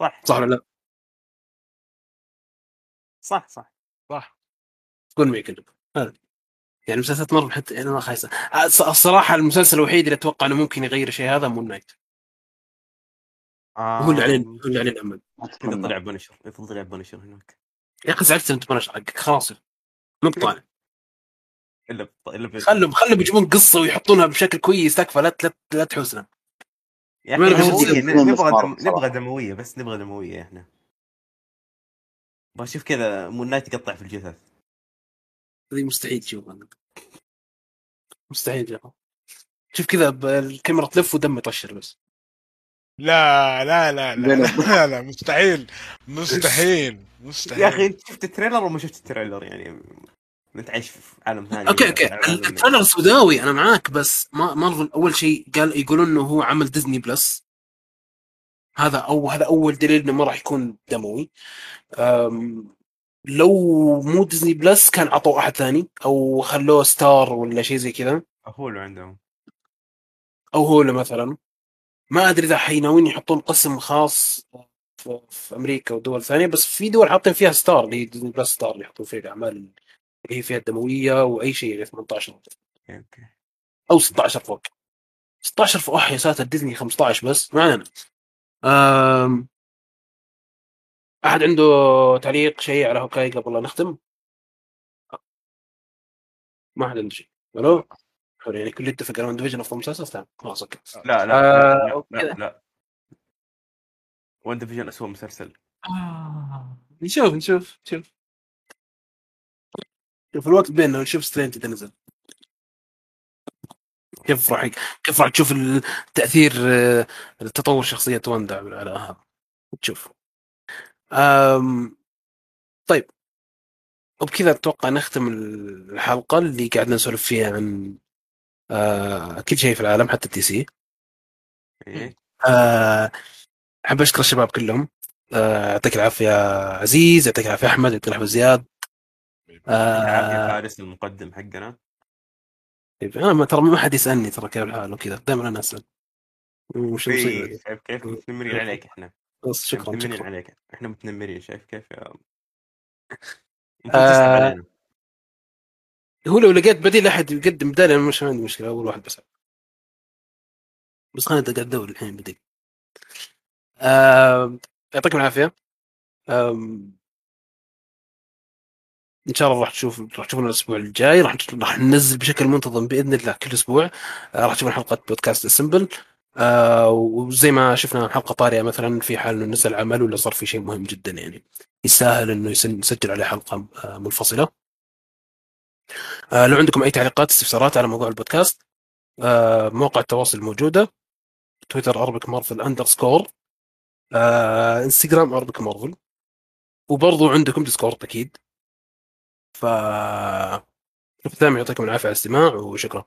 صح. صح ولا لا؟ صح صح. صح. تقول معي كلكم. يعني مسلسلات مارفل حتى الآن خايسة. الص- الصراحة المسلسل الوحيد اللي أتوقع إنه ممكن يغير شيء هذا Moon Knight هو اللي عليه هو اللي عليه الامل اذا طلع Punisher اذا طلع Punisher هناك. يا أخي زعلت أنت Punisher حقك خلاص. مو بطالع إلا إلا خلهم خلهم يجيبون قصة ويحطونها بشكل كويس تكفى لا لا, لا تحوسنا يا أخي نبغى دم... نبغى دموية بس نبغى دموية إحنا. بشوف كذا Moon Knight يقطع في الجثث. هذه مستحيل تشوفها مستحيل تشوفها شوف كذا الكاميرا تلف ودم يطشر بس. لا لا لا لا لا، لا, لا, لا مستحيل مستحيل مستحيل يا أخي انت شفت ال trailer وما شفت ال trailer؟ يعني انت عايش في عالم ثاني. okay okay. ال trailer سوداوي أنا معاك بس ما مارفل أول شيء قال يقولون إنه هو عمل Disney Plus هذا أو هذا أول دليل إنه ما راح يكون دموي. أم، لو مو Disney Plus كان عطوا أحد ثاني أو خلوه Star ولا شيء زي كذا. هو اللي عندهم. أو Hulu مثلا. ما أدري إذا حيناويين يحطون قسم خاص في, أمريكا ودول ثانية بس في دول حاطين فيها Star اللي هي Disney Plus Star اللي يحطون فيها الاعمال اللي هي فيها الدموية وأي شيء اللي 18 okay okay. أو 16 فوق. 16 فوق يا ساتر ديزني 15 بس ما علينا. أم... أحد عنده تعليق شيء على Hawkeye قبل لا نختم؟ ما حد عنده شيء. ألو؟ حلو يعني كل يتفق على WandaVision افضل مسلسل تمام خلاص okay. لا لا آه، لا, لا. WandaVision اسوء مسلسل نشوف نشوف نشوف. في الوقت بيننا نشوف Strange إذا نزل. كيف راح كيف راح تشوف التاثير آه، التطور شخصية واندا على هذا. تشوف أم... طيب. وبكذا أتوقع نختم الحلقة اللي قاعدين نسولف فيها عن آه كل شيء في العالم حتى التي سي. إيه. آه، أحب أشكر الشباب كلهم. آه، يعطيك العافية عزيز يعطيك العافية أحمد يعطيك العافية زياد. آه فارس المقدم حقنا. طيب، أنا ما ترى ما حد يسألني ترى كيف الحال وكذا. دائما أنا أسأل. وش؟ شايف كيف؟ متنمرين عليك إحنا. بس شكرا متنمرين عليك. إحنا متنمرين شايف كيف؟ يا هو لو لقيت بديل أحد يقدم بدالي أنا مش عندي مشكلة أول واحد بس. بس خلينا قاعد ادور الحين بديل. آه، يعطيكم العافية. آم، إن شاء الله راح تشوف راح تشوفون الأسبوع الجاي. راح راح ننزل بشكل منتظم بإذن الله كل أسبوع. آه، راح تشوفون حلقة بودكاست سمبل آه وزي ما شفنا حلقة طارئه مثلا في حال إنه نزل عمل ولا صار في شيء مهم جدا يعني. يستاهل إنه نسجل عليه حلقة آه منفصلة. آه لو عندكم أي تعليقات استفسارات على موضوع البودكاست آه مواقع التواصل موجودة Twitter Arabic Marvel underscore آه Instagram Arabic Marvel وبرضو عندكم Discord أكيد. ف يعطيكم العافية على الاستماع وشكرا.